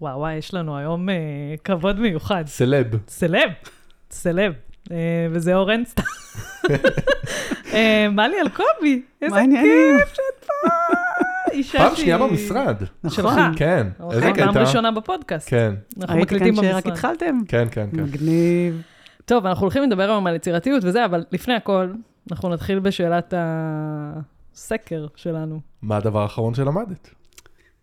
וואו, וואי, יש לנו היום אה, כבוד מיוחד. סלב. סלב, סלב. אה, וזה אורן סתם. אה, מלי אלקובי, איזה? כיף שאת פה. אישה פעם שנייה במשרד. שלך. נכון. כן. אוקיי, איזה פעם קטע. ראשונה בפודקאסט. כן, אנחנו הייתי מקליטים כאן שרק במשרד. התחלתם? כן, כן, כן. מגניב. טוב, אנחנו הולכים לדבר היום על יצירתיות וזה, אבל לפני הכל, אנחנו נתחיל בשאלת הסקר שלנו. מה הדבר האחרון שלמדת?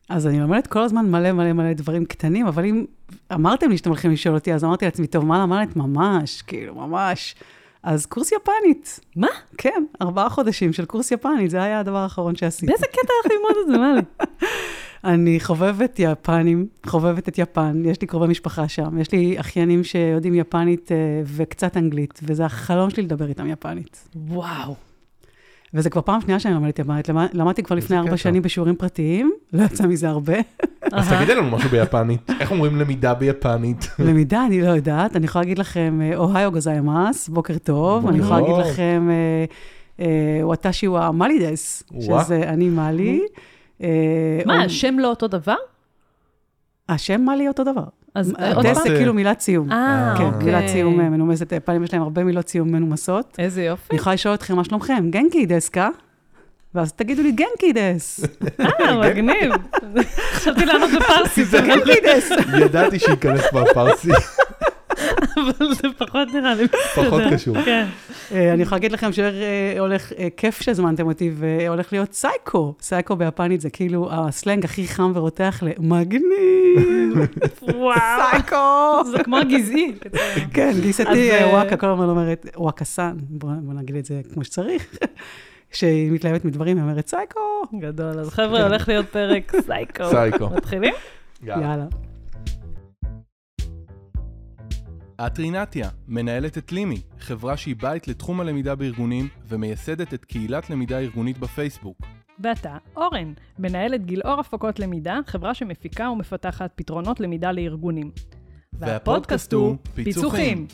אז אני לומדת כל הזמן מלא מלא מלא דברים קטנים, אבל אם אמרתם לי שאתם הולכים לשאול אותי, אז אמרתי לעצמי, טוב, מה למדת? ממש, כאילו, ממש. אז קורס יפנית. מה? כן, ארבעה חודשים של קורס יפנית, זה היה הדבר האחרון שעשיתי. באיזה קטע הולך ללמוד את זה, מלי? אני חובבת יפנים, חובבת את יפן, יש לי קרובי משפחה שם, יש לי אחיינים שיודעים יפנית אה, וקצת אנגלית, וזה החלום שלי לדבר איתם יפנית. וואו. וזה כבר פעם שנייה שאני לומדת יפנית, למד- למדתי כבר לפני ארבע. שנים בשיעורים פרטיים, לא יצא מזה הרבה. אז. תגידי לנו משהו ביפנית. איך אומרים למידה ביפנית? למידה, אני לא יודעת, אני יכולה להגיד לכם, אה, אוהיו גזיימאס, בוקר טוב, אני יכולה להגיד. לכם, אה, אה, מאלידס, וואה. שזה אני מאלי. מה, השם לא אותו דבר? השם מאלי אותו דבר. אז אה, עוד פעם? זה? כאילו מילת סיום. אה, כן, אוקיי. מילת סיום אה, מנומסת, פעמים יש להם הרבה מילות סיום מנומסות. איזה יופי. אני יכולה לשאול אתכם, מה שלומכם? גנקי דסקה? ואז תגידו לי, גנקי דס. אה, מגניב. חשבתי לענות בפרסית, זה גנקי דס. ידעתי שייכנס בפרסי, אבל זה פחות נראה לי. פחות. קשור. כן. אה, אני יכולה להגיד לכם שהולך, אה, כיף שהזמנתם אותי, והולך להיות סייקו. סייקו ביפנית זה כאילו הסלנג הכי חם ורותח למגניב. וואו. סייקו. זה כמו הגזעי. כן, גיסתי אה, אה, וואקה כל הזמן אומרת, וואקה סאן, בוא בוא נגיד את זה כמו שצריך. כשהיא מתלהבת מדברים, היא אומרת סייקו. גדול. אז חבר'ה, הולך להיות פרק סייקו. סייקו. מתחילים? יאללה. את רינתיה, מנהלת את לימי, חברה שהיא בית לתחום הלמידה בארגונים ומייסדת את קהילת למידה ארגונית בפייסבוק. ואתה, אורן, מנהלת גילאור הפקות למידה, חברה שמפיקה ומפתחת פתרונות למידה לארגונים. והפודקאסט הוא פיצוחים. פיצוחים.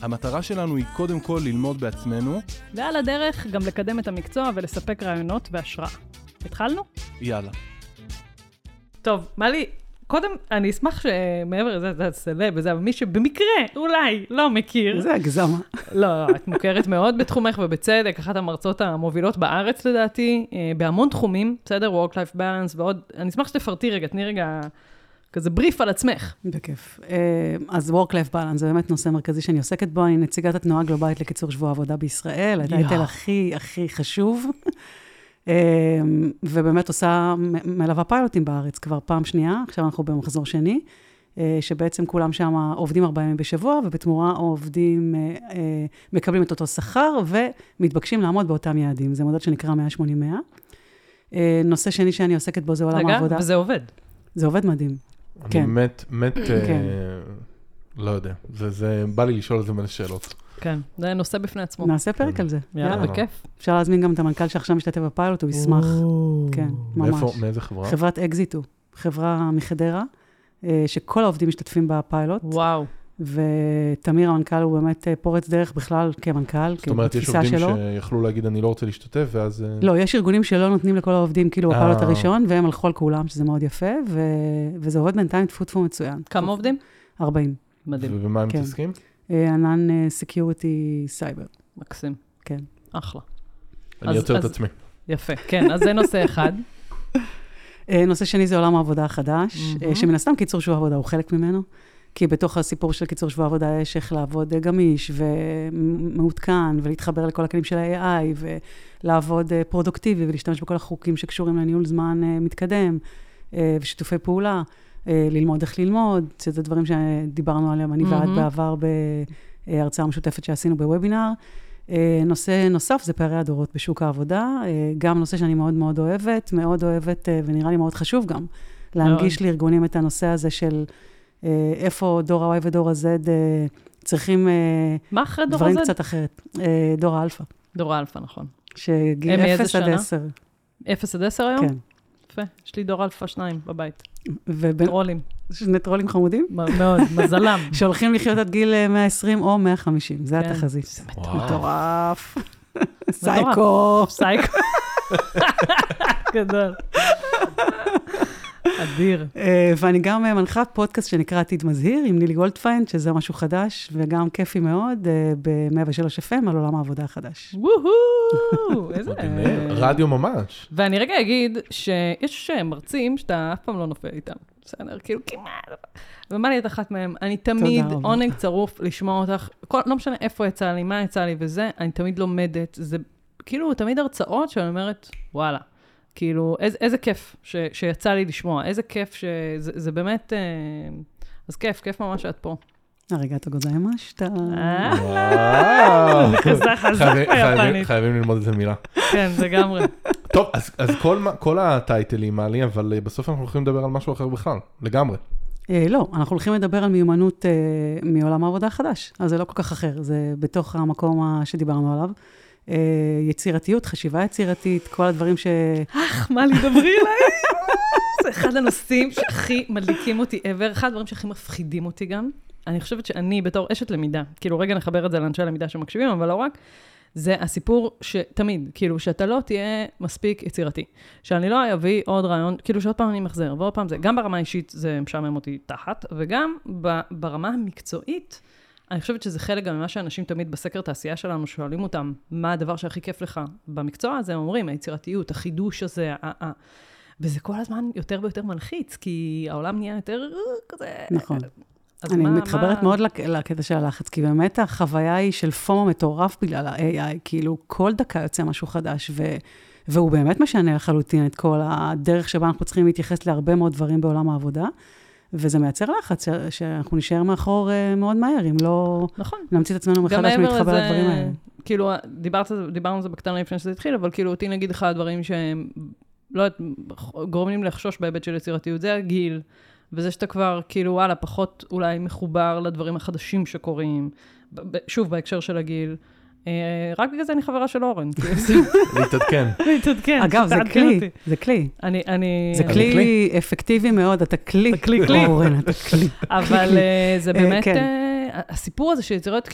המטרה שלנו היא קודם כל ללמוד בעצמנו, ועל הדרך גם לקדם את המקצוע ולספק רעיונות והשראה. התחלנו? יאללה. טוב, מלי, קודם, אני אשמח שמעבר לזה, זה סלב וזה, אבל מי שבמקרה, אולי, לא מכיר. זה הגזמה. לא, לא, את מוכרת מאוד בתחומך ובצדק, אחת המרצות המובילות בארץ לדעתי, אה, בהמון תחומים, בסדר? Work-Life Balance ועוד, אני אשמח שתפרטי רגע, תני רגע כזה בריף על עצמך. בכיף. אה, אז Work-Life Balance זה באמת נושא מרכזי שאני עוסקת בו, אני נציגת התנועה הגלובלית לקיצור שבוע העבודה בישראל, יואו. הכי הכי חשוב. אה, ובאמת עושה, מלווה פיילוטים בארץ כבר פעם שנייה, עכשיו אנחנו במחזור שני, אה, שבעצם כולם שם עובדים ארבעה ימים בשבוע, ובתמורה עובדים, אה, אה, מקבלים את אותו שכר, ומתבקשים לעמוד באותם יעדים. זה מודל שנקרא 180-100. אה, נושא שני שאני עוסקת בו זה עולם רגע, העבודה. וזה עובד. זה עובד מדהים. אני כן. מת, מת, כן. לא יודע. זה- זה, בא לי לשאול על זה מלא שאלות. כן, זה נושא בפני עצמו. נעשה פרק על זה. יאללה, יאללה. בכיף. אפשר להזמין גם את המנכ"ל שעכשיו משתתף בפיילוט, הוא ישמח. כן, ממש. מאיפה, מאיזה חברה? חברת אקזיטו, חברה מחדרה, אה, שכל העובדים משתתפים בפיילוט, וואו. ותמיר המנכ"ל הוא באמת אה, פורץ דרך בכלל כמנכ"ל, זאת אומרת, יש עובדים שלו. שיכלו להגיד, אני לא רוצה להשתתף, ואז... אה, לא, יש ארגונים שלא נותנים לכל העובדים, כאילו. בפיילוט הראשון, והם הלכו על כולם, שזה מאוד יפה, ו... וזה עובד בינתיים טפו טפו מצוין. כמה עובדים? 40. מדהים, ובמה הם כן. מתעסקים? ענן security סייבר, מקסים. כן. אחלה. אני יוצר את עצמי. יפה, כן, אז זה נושא אחד. אה, נושא שני זה עולם העבודה החדש. אה, שמן הסתם קיצור שבוע עבודה הוא חלק ממנו, כי בתוך הסיפור של קיצור שבוע עבודה יש איך לעבוד אה, גמיש ומעודכן, ולהתחבר לכל הכלים של ה-AI, ולעבוד אה, פרודוקטיבי, ולהשתמש בכל החוקים שקשורים לניהול זמן אה, מתקדם, אה, ושיתופי פעולה, אה, ללמוד איך ללמוד, שזה דברים שדיברנו עליהם, אני ואת מהמם. בעבר בהרצאה משותפת שעשינו בוובינר. אה, נושא נוסף זה פערי הדורות בשוק העבודה, אה, גם נושא שאני מאוד מאוד אוהבת, מאוד אוהבת, אה, ונראה לי מאוד חשוב גם, להנגיש לארגונים את הנושא הזה של אה, איפה דור ה-Y ודור ה-Z אה, צריכים אה, דברים? קצת אחרת. אה, דור האלפא, דור האלפא, נכון. שגיל הם מאיזה 0 עד שנה? 10. 0 עד 10 היום? כן. יפה, יש לי דור אלפא שניים בבית. ובין טרולים, שני טרולים חמודים, מאוד, מזלם. שהולכים לחיות עד גיל אה, 120 או 150, זה כן. התחזית. זה. מטורף. סייקו. פסייקו. גדול. אדיר. אה, ואני גם אה, מנחה פודקאסט שנקרא עתיד מזהיר, עם נילי גולדפיינד, שזה משהו חדש, וגם כיפי מאוד, אה, ב-103 FM על עולם העבודה החדש. וואו, איזה... רדיו ממש. ואני רגע אגיד שיש מרצים שאתה אף פעם לא נופל איתם, בסדר? כאילו, כמעט. ומלי את אחת מהם, אני תמיד. עונג צרוף לשמוע אותך, כל, לא משנה איפה יצא לי, מה יצא לי וזה, אני תמיד לומדת. זה כאילו תמיד הרצאות שאני אומרת, וואלה, כאילו, איזה, איזה כיף ש, שיצא לי לשמוע, איזה כיף שזה זה באמת, אה, אז כיף, כיף ממש שאת פה. הרגעת גוזיימש, אה, וואו. חזק חייבים- חייבים- ביפנית. חייבים ללמוד איזה מילה. כן, לגמרי. טוב, אז, אז כל, מה- כל הטייטלים מעלי, אבל אה, בסוף אנחנו הולכים לדבר על משהו אחר בכלל, לגמרי. לא, אנחנו הולכים לדבר על מיומנות מעולם העבודה החדש, אז זה לא כל כך אחר, זה בתוך המקום ה- שדיברנו עליו. אה, יצירתיות, חשיבה יצירתית, כל הדברים ש... אך, מה לי, דברי אליי. זה אחד הנושאים שהכי מדליקים אותי ever, אחד הדברים שהכי מפחידים אותי גם. אני חושבת שאני בתור אשת למידה, כאילו רגע נחבר את זה לאנשי הלמידה שמקשיבים, אבל לא רק, זה הסיפור שתמיד, כאילו, שאתה לא תהיה מספיק יצירתי. שאני לא אביא עוד רעיון, כאילו שעוד פעם אני מחזר, ועוד פעם זה, גם ברמה האישית זה משעמם אותי תחת, וגם ברמה המקצועית, אני חושבת שזה חלק גם ממה שאנשים תמיד בסקר תעשייה שלנו שואלים אותם, מה הדבר שהכי כיף לך במקצוע הזה, הם אומרים, היצירתיות, החידוש הזה, ה- ה- וזה כל הזמן יותר ויותר מלחיץ, כי העולם נהיה יותר כזה... נכון. אני מה- מתחברת מה- מאוד לק- לקטע של הלחץ, כי באמת החוויה היא של פומו מטורף בגלל ה-AI, כאילו כל דקה יוצא משהו חדש, ו... והוא באמת משנה לחלוטין את כל הדרך שבה אנחנו צריכים להתייחס להרבה מאוד דברים בעולם העבודה, וזה מייצר לחץ. שאנחנו נשאר מאחור uh, מאוד מהר, אם לא נכון. נמציא את עצמנו מחדש ולהתחבר לזה, לדברים האלה. כאילו, דיברת, דיברנו על זה בקטנה לפני שזה התחיל, אבל כאילו, אותי נגיד אחד הדברים שהם, לא יודעת, גורמים לחשוש בהיבט של יצירתיות, זה הגיל, וזה שאתה כבר, כאילו, וואלה, פחות אולי מחובר לדברים החדשים שקורים, שוב, בהקשר של הגיל. אה, רק בגלל זה אני חברה של אורן, כאילו, זה להתעדכן. להתעדכן, אגב, זה כלי. זה כלי. אני, אני... זה אני כלי. אפקטיבי מאוד, אתה כלי. אתה כלי, כלי. אורן, אתה כלי. אבל אה, זה אה, באמת, כן. אה, הסיפור הזה של יצירות,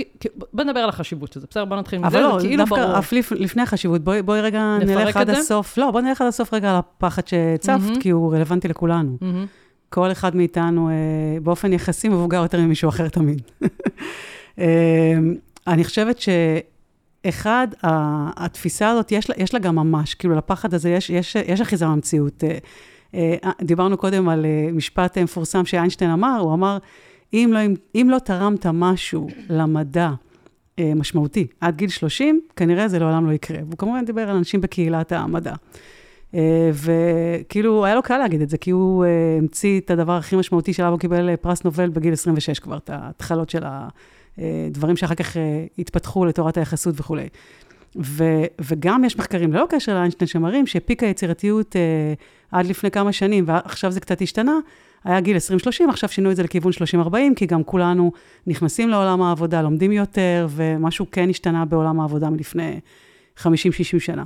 בוא נדבר על החשיבות של זה, בסדר? בוא נתחיל מזה, אבל לא, זה כאילו ברור. דווקא אף לפ- לפני החשיבות, בואי בואי רגע נלך עד זה? הסוף. לא, בואי נלך עד הסוף רגע על הפחד שהצפת, מהמם. כי הוא רלוונטי לכולנו. מהמם. כל אחד מאיתנו אה, באופן יחסי מבוגר יותר ממישהו אחר תמיד. אה, אני חושבת שאחד, ה- התפיסה הזאת, יש לה, יש לה גם ממש, כאילו לפחד הזה יש, יש, יש אחיזה במציאות. אה, אה, דיברנו קודם על אה, משפט מפורסם שאיינשטיין אמר, הוא אמר, אם לא, אם לא תרמת משהו למדע משמעותי עד גיל 30, כנראה זה לעולם לא יקרה. והוא כמובן דיבר על אנשים בקהילת המדע. וכאילו, היה לו קל להגיד את זה, כי הוא המציא את הדבר הכי משמעותי שעליו הוא קיבל פרס נובל בגיל 26 כבר, את ההתחלות של הדברים שאחר כך אה, התפתחו לתורת היחסות וכולי. ו, וגם יש מחקרים, ללא קשר לאיינשטיין, שמראים שפיק היצירתיות אה, עד לפני כמה שנים, ועכשיו זה קצת השתנה, היה גיל 20-30, עכשיו שינו את זה לכיוון 30-40, כי גם כולנו נכנסים לעולם העבודה, לומדים יותר, ומשהו כן השתנה בעולם העבודה מלפני 50-60 שנה.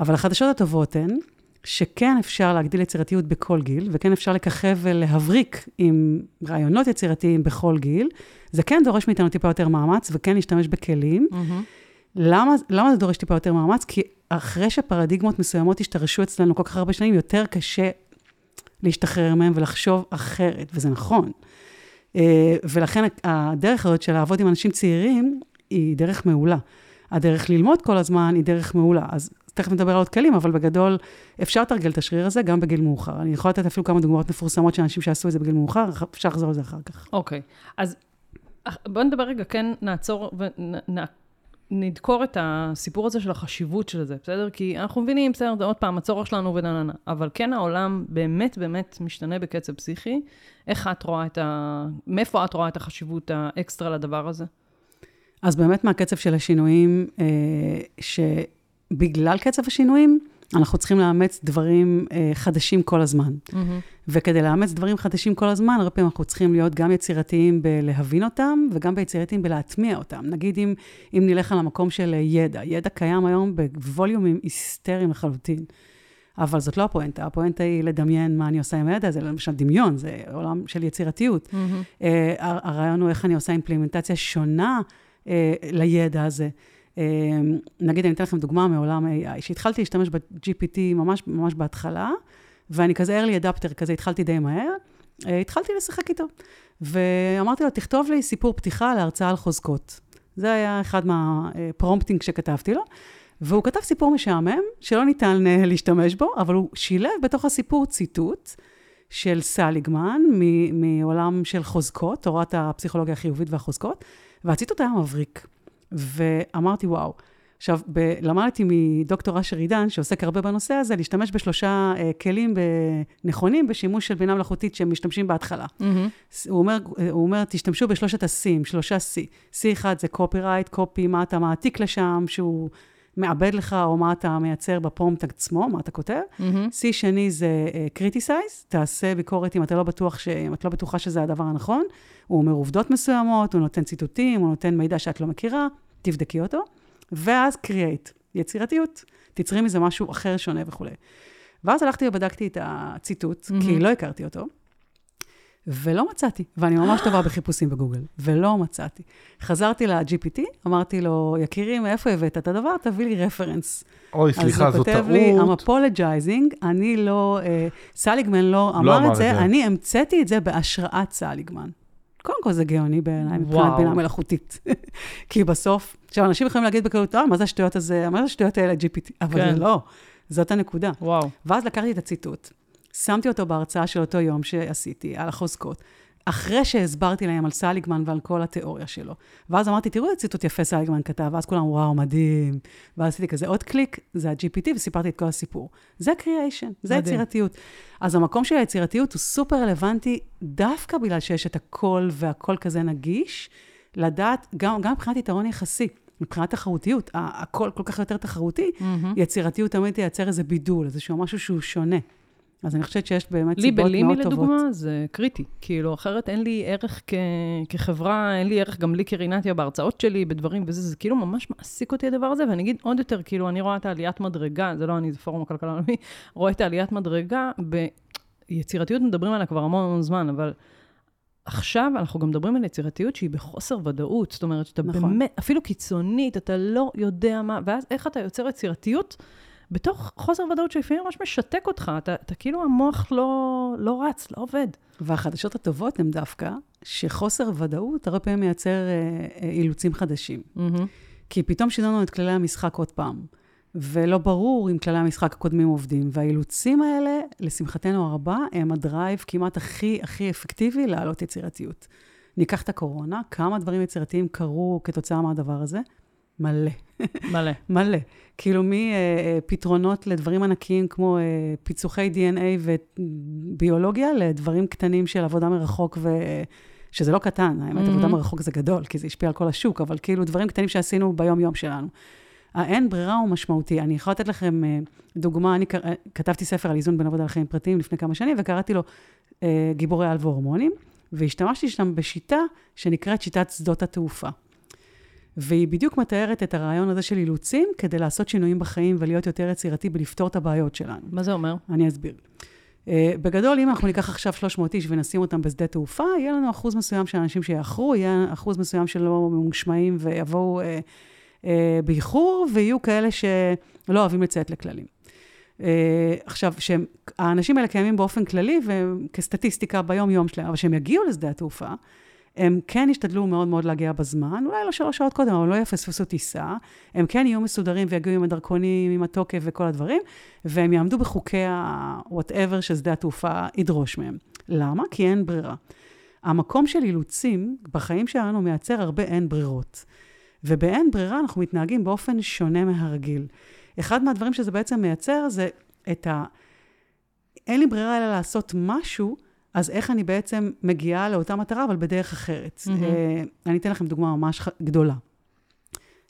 אבל החדשות הטובות הן, שכן אפשר להגדיל יצירתיות בכל גיל, וכן אפשר לככב ולהבריק עם רעיונות יצירתיים בכל גיל. זה כן דורש מאיתנו טיפה יותר מאמץ, וכן להשתמש בכלים. מהמם. למה, למה זה דורש טיפה יותר מאמץ? כי אחרי שפרדיגמות מסוימות השתרשו אצלנו כל כך הרבה שנים, יותר קשה להשתחרר מהם ולחשוב אחרת, וזה נכון. אה, ולכן הדרך הזאת של לעבוד עם אנשים צעירים, היא דרך מעולה. הדרך ללמוד כל הזמן היא דרך מעולה. אז תכף נדבר על עוד כלים, אבל בגדול אפשר לתרגל את השריר הזה גם בגיל מאוחר. אני יכולה לתת אפילו כמה דוגמאות מפורסמות של אנשים שעשו את זה בגיל מאוחר, אפשר לחזור על זה אחר כך. אוקיי, אז אח- בוא נדבר רגע, כן, נעצור ונדקור את הסיפור הזה של החשיבות של זה, בסדר? כי אנחנו מבינים, בסדר, זה עוד פעם, הצורך שלנו ונה נה נה, אבל כן העולם באמת באמת משתנה בקצב פסיכי. איך את רואה את ה... מאיפה את רואה את החשיבות האקסטרה לדבר הזה? אז באמת מהקצב של השינויים, אה, שבגלל קצב השינויים, אנחנו צריכים לאמץ דברים אה, חדשים כל הזמן. וכדי לאמץ דברים חדשים כל הזמן, הרבה פעמים אנחנו צריכים להיות גם יצירתיים בלהבין אותם, וגם ביצירתיים בלהטמיע אותם. נגיד אם, אם נלך על המקום של ידע, ידע קיים היום בווליומים היסטריים לחלוטין. אבל זאת לא הפואנטה, הפואנטה היא לדמיין מה אני עושה עם הידע, זה למשל דמיון, זה עולם של יצירתיות. Uh, הרעיון הוא איך אני עושה אימפלימנטציה שונה uh, לידע הזה. Uh, נגיד, אני אתן לכם דוגמה מעולם AI, שהתחלתי להשתמש ב-GPT ממש, ממש בהתחלה, ואני כזה early adapter, כזה התחלתי די מהר, אה, התחלתי לשחק איתו. ואמרתי לו, תכתוב לי סיפור פתיחה להרצאה על חוזקות. זה היה אחד מהפרומפטינג שכתבתי לו. והוא כתב סיפור משעמם, שלא ניתן אה, להשתמש בו, אבל הוא שילב בתוך הסיפור ציטוט של סליגמן, מעולם של חוזקות, תורת הפסיכולוגיה החיובית והחוזקות, והציטוט היה מבריק. ואמרתי, וואו. עכשיו, ב- למדתי מדוקטור אשר עידן, שעוסק הרבה בנושא הזה, להשתמש בשלושה uh, כלים נכונים בשימוש של בינה מלאכותית שהם משתמשים בהתחלה. Mm-hmm. הוא אומר, הוא אומר, תשתמשו בשלושת ה-C'ים, שלושה C. C אחד זה copyright, copy, מה אתה מעתיק לשם, שהוא מעבד לך, או מה אתה מייצר בפרומפט עצמו, מה אתה כותב. Mm-hmm. C שני זה uh, criticize, תעשה ביקורת אם אתה לא בטוח, ש... אם את לא בטוחה שזה הדבר הנכון. הוא אומר עובדות מסוימות, הוא נותן ציטוטים, הוא נותן מידע שאת לא מכירה, תבדקי אותו. ואז create, יצירתיות. תיצרי מזה משהו אחר, שונה וכולי. ואז הלכתי ובדקתי את הציטוט, mm-hmm. כי לא הכרתי אותו, ולא מצאתי. ואני ממש טובה בחיפושים בגוגל, ולא מצאתי. חזרתי ל-GPT, אמרתי לו, יקירי, מאיפה הבאת את הדבר? תביא לי רפרנס. אוי, סליחה, זו טעות. אז הוא כותב לי, I'm apologizing, אני לא, uh, סליגמן לא אמר, לא אמר את זה, זה, אני המצאתי את זה בהשראת סליגמן. קודם כל זה גאוני בעיניי, מבחינת בינה מלאכותית. כי בסוף, עכשיו, אנשים יכולים להגיד בקלות, אה, מה זה השטויות הזה, מה זה השטויות האלה, GPT? אבל כן. זה לא, זאת הנקודה. וואו. ואז לקחתי את הציטוט, שמתי אותו בהרצאה של אותו יום שעשיתי, על החוזקות. אחרי שהסברתי להם על סליגמן ועל כל התיאוריה שלו. ואז אמרתי, תראו איזה ציטוט יפה סליגמן כתב, ואז כולם, וואו, מדהים. ואז עשיתי כזה עוד קליק, זה ה-GPT, וסיפרתי את כל הסיפור. זה קריאיישן, זה מדהים. יצירתיות. אז המקום של היצירתיות הוא סופר רלוונטי, דווקא בגלל שיש את הכל והכל כזה נגיש, לדעת, גם, גם מבחינת יתרון יחסי. מבחינת תחרותיות, הכל כל כך יותר תחרותי, mm-hmm. יצירתיות תמיד תייצר איזה בידול, איזשהו משהו שהוא שונה. אז אני חושבת שיש באמת סיבות מאוד טובות. לי בלימי לדוגמה זה קריטי. כאילו, אחרת אין לי ערך כ... כחברה, אין לי ערך גם לי כרינתיה בהרצאות שלי, בדברים וזה, זה כאילו ממש מעסיק אותי הדבר הזה, ואני אגיד עוד יותר, כאילו, אני רואה את העליית מדרגה, זה לא אני, זה פורום הכלכלה העולמי, רואה את העליית מדרגה, ביצירתיות מדברים עליה כבר המון המון זמן, אבל עכשיו אנחנו גם מדברים על יצירתיות שהיא בחוסר ודאות, זאת אומרת, שאתה נכון. באמת, אפילו קיצונית, אתה לא יודע מה, ואז איך אתה יוצר יצירתיות? בתוך חוסר ודאות שלפעמים ממש משתק אותך, אתה, אתה כאילו המוח לא, לא רץ, לא עובד. והחדשות הטובות הן דווקא שחוסר ודאות הרבה פעמים מייצר אה, אה, אילוצים חדשים. Mm-hmm. כי פתאום שינו את כללי המשחק עוד פעם, ולא ברור אם כללי המשחק הקודמים עובדים. והאילוצים האלה, לשמחתנו הרבה, הם הדרייב כמעט הכי הכי אפקטיבי להעלות יצירתיות. ניקח את הקורונה, כמה דברים יצירתיים קרו כתוצאה מהדבר הזה? מלא. מלא. מלא. כאילו מפתרונות לדברים ענקיים כמו אה, פיצוחי DNA וביולוגיה, לדברים קטנים של עבודה מרחוק ו... שזה לא קטן, האמת, mm-hmm. עבודה מרחוק זה גדול, כי זה השפיע על כל השוק, אבל כאילו דברים קטנים שעשינו ביום-יום שלנו. האין ברירה הוא משמעותי. אני יכולה לתת לכם אה, דוגמה, אני אה, כתבתי ספר על איזון בין עבודה לחיים פרטיים לפני כמה שנים, וקראתי לו גיבורי על והורמונים, והשתמשתי שם בשיטה שנקראת שיטת שדות התעופה. והיא בדיוק מתארת את הרעיון הזה של אילוצים כדי לעשות שינויים בחיים ולהיות יותר יצירתי בלפתור את הבעיות שלנו. מה זה אומר? אני אסביר. Uh, בגדול, אם אנחנו ניקח עכשיו 300 איש ונשים אותם בשדה תעופה, יהיה לנו אחוז מסוים של אנשים שיאחרו, יהיה אחוז מסוים שלא ממושמעים ויבואו uh, uh, באיחור, ויהיו כאלה שלא אוהבים לציית לכללים. Uh, עכשיו, שהאנשים האלה קיימים באופן כללי וכסטטיסטיקה ביום-יום שלהם, אבל כשהם יגיעו לשדה התעופה, הם כן ישתדלו מאוד מאוד להגיע בזמן, אולי לא שלוש שעות קודם, אבל לא יפספסו טיסה. הם כן יהיו מסודרים ויגיעו עם הדרכונים, עם התוקף וכל הדברים, והם יעמדו בחוקי ה-whatever ששדה התעופה ידרוש מהם. למה? כי אין ברירה. המקום של אילוצים בחיים שלנו מייצר הרבה אין ברירות. ובאין ברירה אנחנו מתנהגים באופן שונה מהרגיל. אחד מהדברים שזה בעצם מייצר זה את ה... אין לי ברירה אלא לעשות משהו אז איך אני בעצם מגיעה לאותה מטרה, אבל בדרך אחרת? Mm-hmm. אני אתן לכם דוגמה ממש גדולה.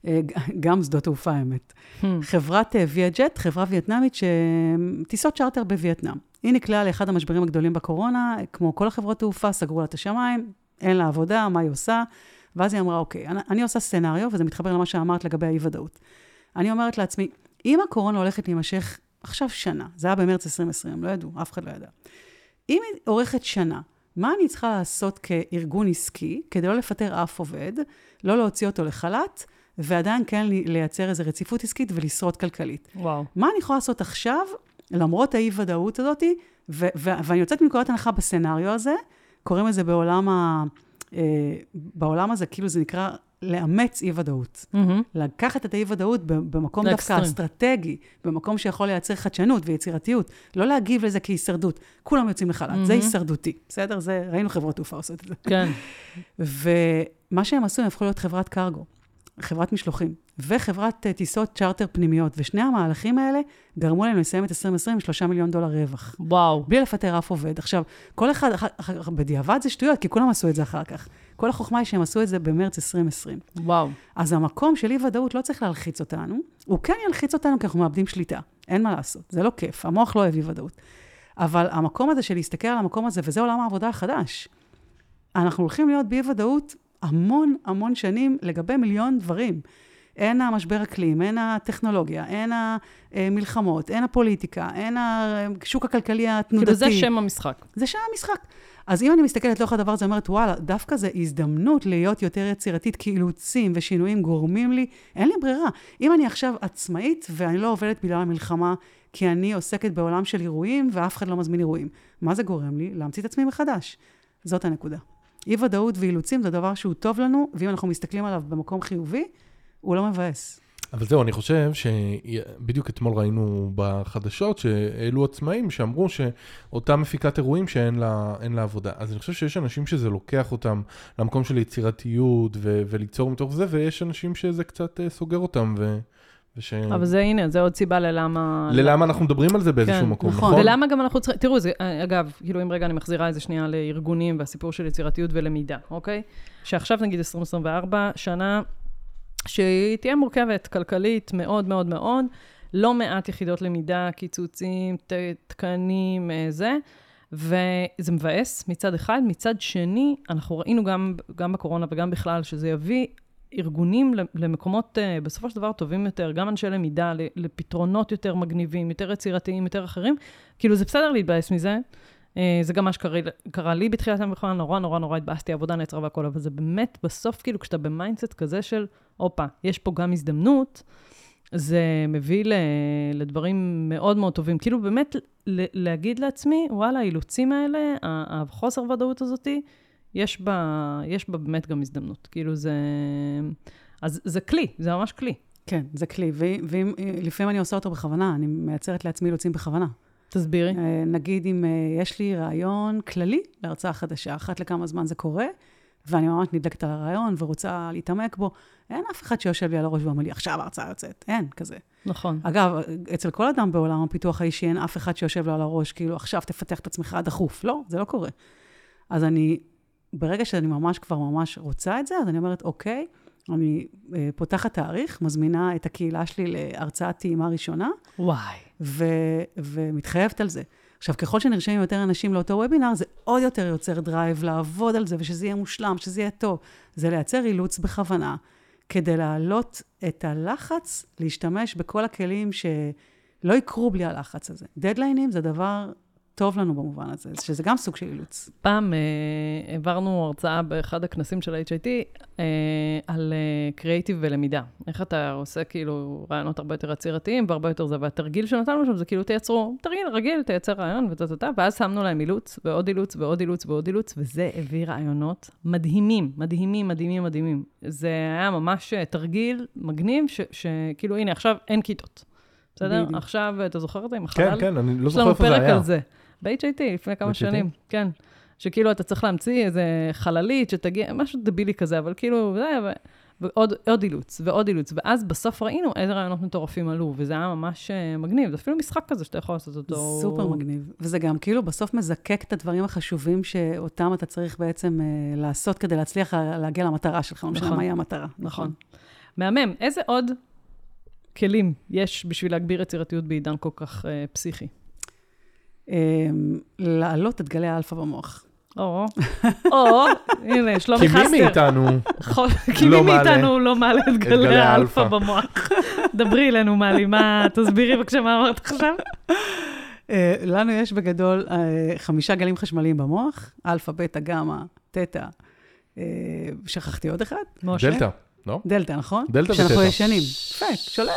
אה, גם שדות תעופה, האמת. Hmm. חברת ויאג'ט, חברה וייטנאמית שטיסות צ'רטר בווייטנאם. היא נקלעה לאחד המשברים הגדולים בקורונה, כמו כל החברות תעופה, סגרו לה את השמיים, אין לה עבודה, מה היא עושה? ואז היא אמרה, אוקיי, אני, אני עושה סצנריו, וזה מתחבר למה שאמרת לגבי האי-ודאות. אני אומרת לעצמי, אם הקורונה הולכת להימשך עכשיו שנה, זה היה במרץ 2020, לא ידעו, אף אחד לא ידע. אם היא אורכת שנה, מה אני צריכה לעשות כארגון עסקי כדי לא לפטר אף עובד, לא להוציא אותו לחל"ת, ועדיין כן לייצר איזו רציפות עסקית ולשרוד כלכלית? וואו. מה אני יכולה לעשות עכשיו למרות האי-ודאות הזאת, ו- ו- ואני יוצאת מנקודת הנחה בסצנריו הזה, קוראים לזה בעולם ה... אה, בעולם הזה, כאילו זה נקרא לאמץ אי-ודאות. מהמם. לקחת את האי-ודאות במקום דווקא לאקסטרים. אסטרטגי, במקום שיכול לייצר חדשנות ויצירתיות, לא להגיב לזה כהישרדות. כולם יוצאים לחל"ת, זה מהמם. הישרדותי, בסדר? זה, ראינו חברות תעופה עושות את זה. כן. ומה שהם עשו, הם הפכו להיות חברת קרגו, חברת משלוחים, וחברת אה, טיסות צ'רטר פנימיות, ושני המהלכים האלה גרמו להם לסיים את 2020 עם 3 מיליון דולר רווח. וואו. בלי לפטר אף עובד. עכשיו, כל אחד, בדיעבד זה שטויות, כי כולם עשו את זה אחר כך. כל החוכמה היא שהם עשו את זה במרץ 2020. וואו. אז המקום של אי-ודאות לא צריך להלחיץ אותנו, הוא כן ילחיץ אותנו כי אנחנו מאבדים שליטה. אין מה לעשות, זה לא כיף, המוח לא אוהב אי-ודאות. אבל המקום הזה של להסתכל על המקום הזה, וזה עולם העבודה החדש, אנחנו הולכים להיות באי-ודאות המון המון שנים לגבי מיליון דברים. אין המשבר אקלים, אין הטכנולוגיה, אין המלחמות, אין הפוליטיקה, אין השוק הכלכלי התנודתי. כאילו זה שם המשחק. זה שם המשחק. אז אם אני מסתכלת לתוך הדבר הזה, אומרת, וואלה, דווקא זו הזדמנות להיות יותר יצירתית, כי אילוצים ושינויים גורמים לי, אין לי ברירה. אם אני עכשיו עצמאית ואני לא עובדת בגלל המלחמה, כי אני עוסקת בעולם של אירועים ואף אחד לא מזמין אירועים, מה זה גורם לי? להמציא את עצמי מחדש. זאת הנקודה. אי-ודאות ואילוצים זה דבר שהוא טוב לנו, ואם אנחנו מסתכלים עליו במקום חיובי, הוא לא מבאס. אבל זהו, אני חושב שבדיוק אתמול ראינו בחדשות שהעלו עצמאים שאמרו שאותה מפיקת אירועים שאין לה, לה עבודה. אז אני חושב שיש אנשים שזה לוקח אותם למקום של יצירתיות ו- וליצור מתוך זה, ויש אנשים שזה קצת אה, סוגר אותם. ו- וש... אבל זה, הנה, זה עוד סיבה ללמה... ללמה אנחנו מדברים על זה באיזשהו כן, מקום, נכון. נכון? ולמה גם אנחנו צריכים, תראו, זה, אגב, כאילו אם רגע אני מחזירה את זה שנייה לארגונים והסיפור של יצירתיות ולמידה, אוקיי? שעכשיו נגיד 2024, שנה שהיא תהיה מורכבת כלכלית מאוד מאוד מאוד, לא מעט יחידות למידה, קיצוצים, תקנים, אה, זה, וזה מבאס מצד אחד. מצד שני, אנחנו ראינו גם, גם בקורונה וגם בכלל, שזה יביא ארגונים למקומות אה, בסופו של דבר טובים יותר, גם אנשי למידה, לפתרונות יותר מגניבים, יותר יצירתיים, יותר אחרים. כאילו, זה בסדר להתבאס מזה. אה, זה גם מה שקרה לי בתחילת המלחמה, נורא נורא נורא התבאסתי, עבודה נעצרה והכל, אבל זה באמת, בסוף, כאילו, כשאתה ב mindset כזה של, הופה, יש פה גם הזדמנות, זה מביא ל, לדברים מאוד מאוד טובים. כאילו, באמת, ל, להגיד לעצמי, וואלה, האילוצים האלה, החוסר ודאות הזאתי, יש בה, יש בה באמת גם הזדמנות. כאילו זה... אז זה כלי, זה ממש כלי. כן, זה כלי. ולפעמים אני עושה אותו בכוונה, אני מייצרת לעצמי אילוצים בכוונה. תסבירי. נגיד אם יש לי רעיון כללי להרצאה חדשה, אחת לכמה זמן זה קורה, ואני ממש נדלקת על הרעיון ורוצה להתעמק בו, אין אף אחד שיושב לי על הראש ואומר לי, עכשיו ההרצאה יוצאת. אין כזה. נכון. אגב, אצל כל אדם בעולם הפיתוח האישי אין אף אחד שיושב לו על הראש, כאילו, עכשיו תפתח את עצמך דחוף. לא, זה לא קורה. אז אני ברגע שאני ממש כבר ממש רוצה את זה, אז אני אומרת, אוקיי, אני אה, פותחת תאריך, מזמינה את הקהילה שלי להרצאת טעימה ראשונה. וואי. ו- ומתחייבת על זה. עכשיו, ככל שנרשמים יותר אנשים לאותו וובינר, זה עוד יותר יוצר drive לעבוד על זה, ושזה יהיה מושלם, שזה יהיה טוב. זה לייצר אילוץ בכוונה, כדי להעלות את הלחץ, להשתמש בכל הכלים שלא יקרו בלי הלחץ הזה. דדליינים זה דבר טוב לנו במובן הזה, שזה גם סוג של אילוץ. פעם אה, העברנו הרצאה באחד הכנסים של ה-HIT אה, על אה, קריאיטיב ולמידה. איך אתה עושה כאילו רעיונות הרבה יותר יצירתיים והרבה יותר זה, והתרגיל שנתנו שם זה כאילו תייצרו, תרגיל רגיל, תייצר רעיון וטה-טה-טה, ואז שמנו להם אילוץ ועוד אילוץ ועוד אילוץ ועוד אילוץ, וזה הביא רעיונות מדהימים, מדהימים, מדהימים, מדהימים. זה היה ממש אה, תרגיל מגניב, שכאילו, הנה, עכשיו אין כיתות. בסדר? עכשיו, אתה זוכר את זה עם החלל? כן, כן, אני לא יש זוכר לנו איפה זה פרק היה. על זה. ב-HIT, לפני כמה ב-HIT? שנים, כן. שכאילו אתה צריך להמציא איזה חללית שתגיע, משהו דבילי כזה, אבל כאילו, זה, ו... ועוד עוד אילוץ, ועוד אילוץ. ואז בסוף ראינו איזה רעיונות מטורפים עלו, וזה היה ממש אה, מגניב. זה אפילו משחק כזה שאתה יכול לעשות אותו. סופר מגניב. וזה גם כאילו בסוף מזקק את הדברים החשובים שאותם אתה צריך בעצם אה, לעשות כדי להצליח לה- להגיע למטרה שלך, לא משנה נכון. מהי המטרה. נכון. מהמם. איזה עוד כלים יש בשביל להגביר יצירתיות בעידן כל כך אה, פסיכי? אה, להעלות את גלי האלפא במוח. או, או, הנה, שלומי כי חסטר. מי מאיתנו, כי מי לא מעלה מאיתנו לא מעלה את גלי האלפא. במוח? דברי אלינו, מלי, מה, תסבירי בבקשה מה אמרת עכשיו. אה, לנו יש בגדול אה, חמישה גלים חשמליים במוח, אלפא, בטא, גמא, תטא. אה, שכחתי עוד אחד? משה? דלתא. לא? דלתא, נכון? דלתא כשאנחנו ותטא. ישנים. יפה, שולט,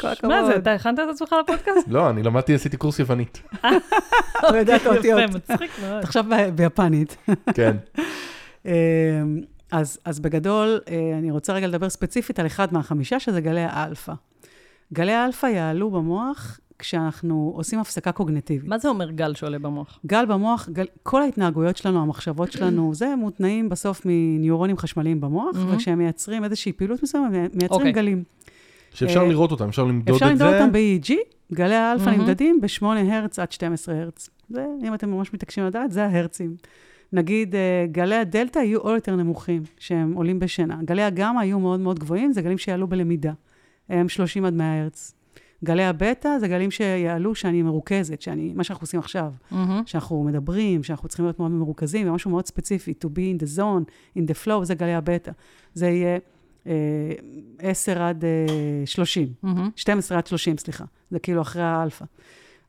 כל הכבוד. מה זה, אתה הכנת את עצמך לפודקאסט? לא, אני למדתי, עשיתי קורס יוונית. לא יודעת אותיות. יפה, מצחיק מאוד. עכשיו ביפנית. כן. אמ, אז, אז בגדול, אה, אני רוצה רגע לדבר ספציפית על אחד מהחמישה, שזה גלי האלפא. גלי האלפא יעלו במוח כשאנחנו עושים הפסקה קוגניטיבית. מה זה אומר גל שעולה במוח? גל במוח, גל, כל ההתנהגויות שלנו, המחשבות שלנו, זה מותנעים בסוף מניורונים חשמליים במוח, מהמם. וכשהם מייצרים איזושהי פעילות מסוימת, הם מייצרים אוקיי. גלים. שאפשר אה, לראות אותם, אפשר למדוד אפשר את זה. למדוד אותם ב-EEG, גלי האלפא מהמם. נמדדים ב-8 הרץ עד 12 הרץ. זה, אם אתם ממש מתעקשים לדעת, זה ההרצים. נגיד, אה, גלי הדלתא יהיו עוד יותר נמוכים, שהם עולים בשינה. גלי הגמא יהיו מאוד מאוד גבוהים, זה גלים שיעלו בלמידה. הם 30 עד 100 הרץ. גלי הבטא זה גלים שיעלו שאני מרוכזת, שאני, מה שאנחנו עושים עכשיו, שאנחנו מדברים, שאנחנו צריכים להיות מאוד מרוכזים, ומשהו מאוד ספציפי, to be in the zone, in the flow, זה גלי הבטא. זה יהיה אה, 10 עד אה, 30, 12 עד 30, סליחה. זה כאילו אחרי האלפא.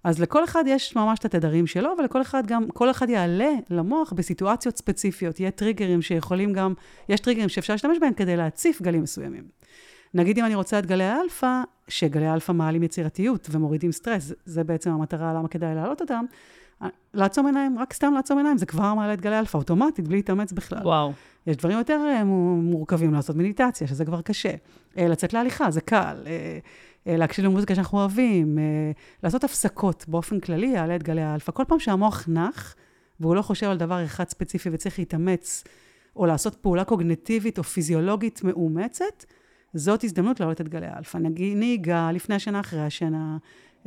אז לכל אחד יש ממש את התדרים שלו, ולכל אחד גם, כל אחד יעלה למוח בסיטואציות ספציפיות. יהיה טריגרים שיכולים גם, יש טריגרים שאפשר להשתמש בהם כדי להציף גלים מסוימים. נגיד אם אני רוצה את גלי האלפא, שגלי האלפא מעלים יצירתיות ומורידים סטרס, זה- בעצם המטרה למה כדאי להעלות אותם, לעצום עיניים, רק סתם לעצום עיניים, זה כבר מעלה את גלי האלפא אוטומטית, בלי להתאמץ בכלל. וואו. יש דברים יותר אה, מו- מורכבים לעשות מדיטציה, שזה כבר קשה. אה, לצאת להליכה, זה קל. אה, להקשיב למוזיקה שאנחנו אוהבים, לעשות הפסקות באופן כללי, יעלה את גלי האלפא. כל פעם שהמוח נח, והוא לא חושב על דבר אחד ספציפי וצריך להתאמץ, או לעשות פעולה קוגנטיבית או פיזיולוגית מאומצת, זאת הזדמנות להעלות את גלי האלפא. נגיד נהיגה, לפני השינה, אחרי השינה.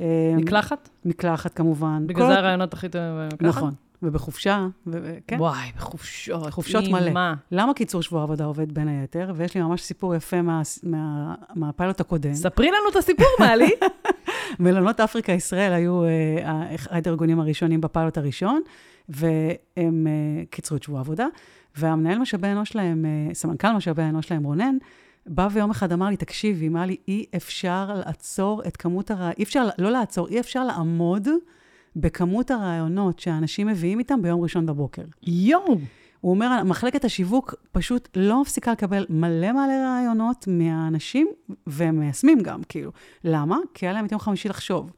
אה, מקלחת? מקלחת כמובן. בגלל כל- זה הרעיונות הכי טובים. מקלחת? נכון. ובחופשה, ו- כן. וואי, בחופשות. חופשות. מלא. למה קיצור שבוע עבודה עובד בין היתר? ויש לי ממש סיפור יפה מה, מה, מהפיילוט הקודם. ספרי לנו את הסיפור, מעלי. מלונות אפריקה ישראל היו אה, אחד הארגונים הראשונים בפיילוט הראשון, והם אה, קיצרו את שבוע העבודה, והמנהל משאבי האנוש שלהם, אה, סמנכ"ל משאבי האנוש שלהם, רונן, בא ויום אחד אמר לי, תקשיבי, אמר לי, אי אפשר לעצור את כמות הרעיונות, אי אפשר, לא לעצור, אי אפשר לעמוד בכמות הרעיונות שהאנשים מביאים איתם ביום ראשון בבוקר. יואו. הוא אומר, מחלקת השיווק פשוט לא מפסיקה לקבל מלא מלא רעיונות מהאנשים, והם מיישמים גם, כאילו. למה? כי היה להם את יום חמישי לחשוב.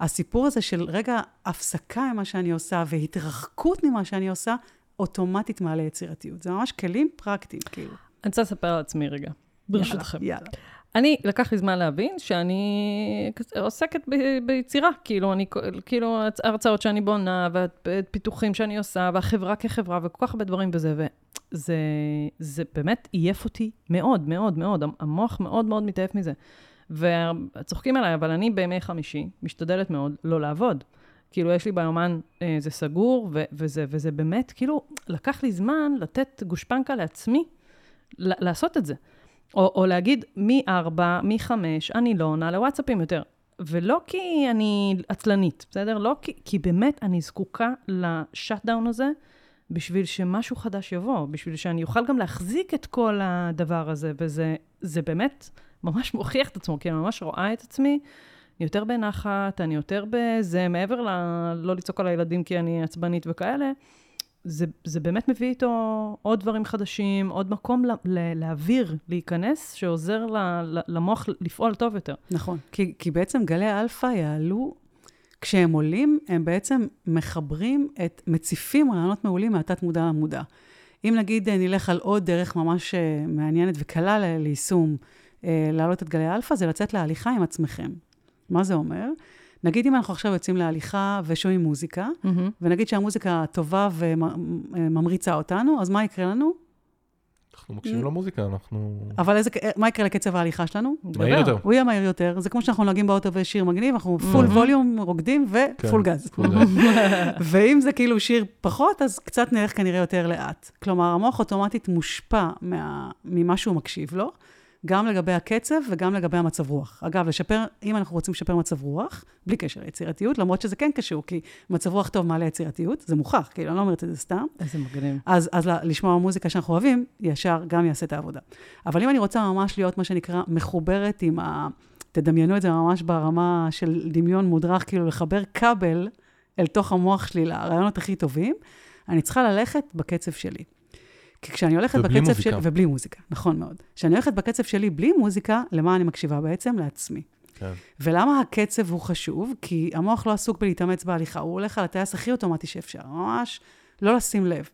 הסיפור הזה של רגע הפסקה ממה שאני עושה והתרחקות ממה שאני עושה, אוטומטית מעלה יצירתיות. זה ממש כלים פרקטיים, כאילו. אני רוצה לספר על עצמי רגע, ברשותכם. יאללה. אני, לקח לי זמן להבין שאני עוסקת ב- ביצירה, כאילו, אני, כאילו, ההרצאות שאני בונה, והפיתוחים שאני עושה, והחברה כחברה, וכל כך הרבה דברים בזה, וזה זה באמת עייף אותי מאוד, מאוד, מאוד. המוח מאוד מאוד מתעייף מזה. וצוחקים עליי, אבל אני בימי חמישי משתדלת מאוד לא לעבוד. כאילו, יש לי ביומן, אה, זה סגור, ו- וזה, וזה באמת, כאילו, לקח לי זמן לתת גושפנקה לעצמי ל- לעשות את זה. או, או להגיד, מ-4, מ-5, אני לא עונה לוואטסאפים יותר. ולא כי אני עצלנית, בסדר? לא כי, כי באמת אני זקוקה לשאט-דאון הזה בשביל שמשהו חדש יבוא, בשביל שאני אוכל גם להחזיק את כל הדבר הזה, וזה זה באמת ממש מוכיח את עצמו, כי אני ממש רואה את עצמי, אני יותר בנחת, אני יותר בזה, מעבר ל... לא לצעוק על הילדים כי אני עצבנית וכאלה, זה, זה באמת מביא איתו עוד דברים חדשים, עוד מקום ל, ל, להעביר, להיכנס, שעוזר ל, ל, למוח לפעול טוב יותר. נכון. כי, כי בעצם גלי האלפא יעלו, כשהם עולים, הם בעצם מחברים את, מציפים רעיונות מעולים מהתת-מודע למודע. אם נגיד אה, נלך על עוד דרך ממש אה, מעניינת וקלה ל- ליישום, אה, להעלות את גלי האלפא, זה לצאת להליכה עם עצמכם. מה זה אומר? נגיד אם אנחנו עכשיו יוצאים להליכה ושומעים מוזיקה, ונגיד שהמוזיקה טובה וממריצה אותנו, אז מה יקרה לנו? אנחנו מקשיבים למוזיקה, אנחנו... אבל איזה, מה יקרה לקצב ההליכה שלנו? מהיר יותר. הוא יהיה מהיר יותר. זה כמו שאנחנו נוהגים באוטו ושיר מגניב, אנחנו full volume רוקדים ופול גז. פול גז. ואם זה כאילו שיר פחות, אז קצת נלך כנראה יותר לאט. כלומר, המוח אוטומטית מושפע מה, ממה שהוא מקשיב לו, גם לגבי הקצב וגם לגבי המצב רוח. אגב, לשפר, אם אנחנו רוצים לשפר מצב רוח, בלי קשר ליצירתיות, למרות שזה כן קשור, כי מצב רוח טוב מעלה יצירתיות, זה מוכח, כאילו, אני לא אומרת את זה סתם. איזה מגניב. אז, אז לשמוע מוזיקה שאנחנו אוהבים, ישר גם יעשה את העבודה. אבל אם אני רוצה ממש להיות, מה שנקרא, מחוברת עם ה... תדמיינו את זה ממש ברמה של דמיון מודרך, כאילו לחבר כבל אל תוך המוח שלי לרעיונות הכי טובים, אני צריכה ללכת בקצב שלי. כי כשאני הולכת ובלי בקצב. שלי, ובלי מוזיקה, נכון מאוד. כשאני הולכת בקצב שלי בלי מוזיקה, למה אני מקשיבה בעצם? לעצמי. כן. ולמה הקצב הוא חשוב? כי המוח לא עסוק בלהתאמץ בהליכה, הוא הולך על הטייס הכי אוטומטי שאפשר, ממש לא לשים לב.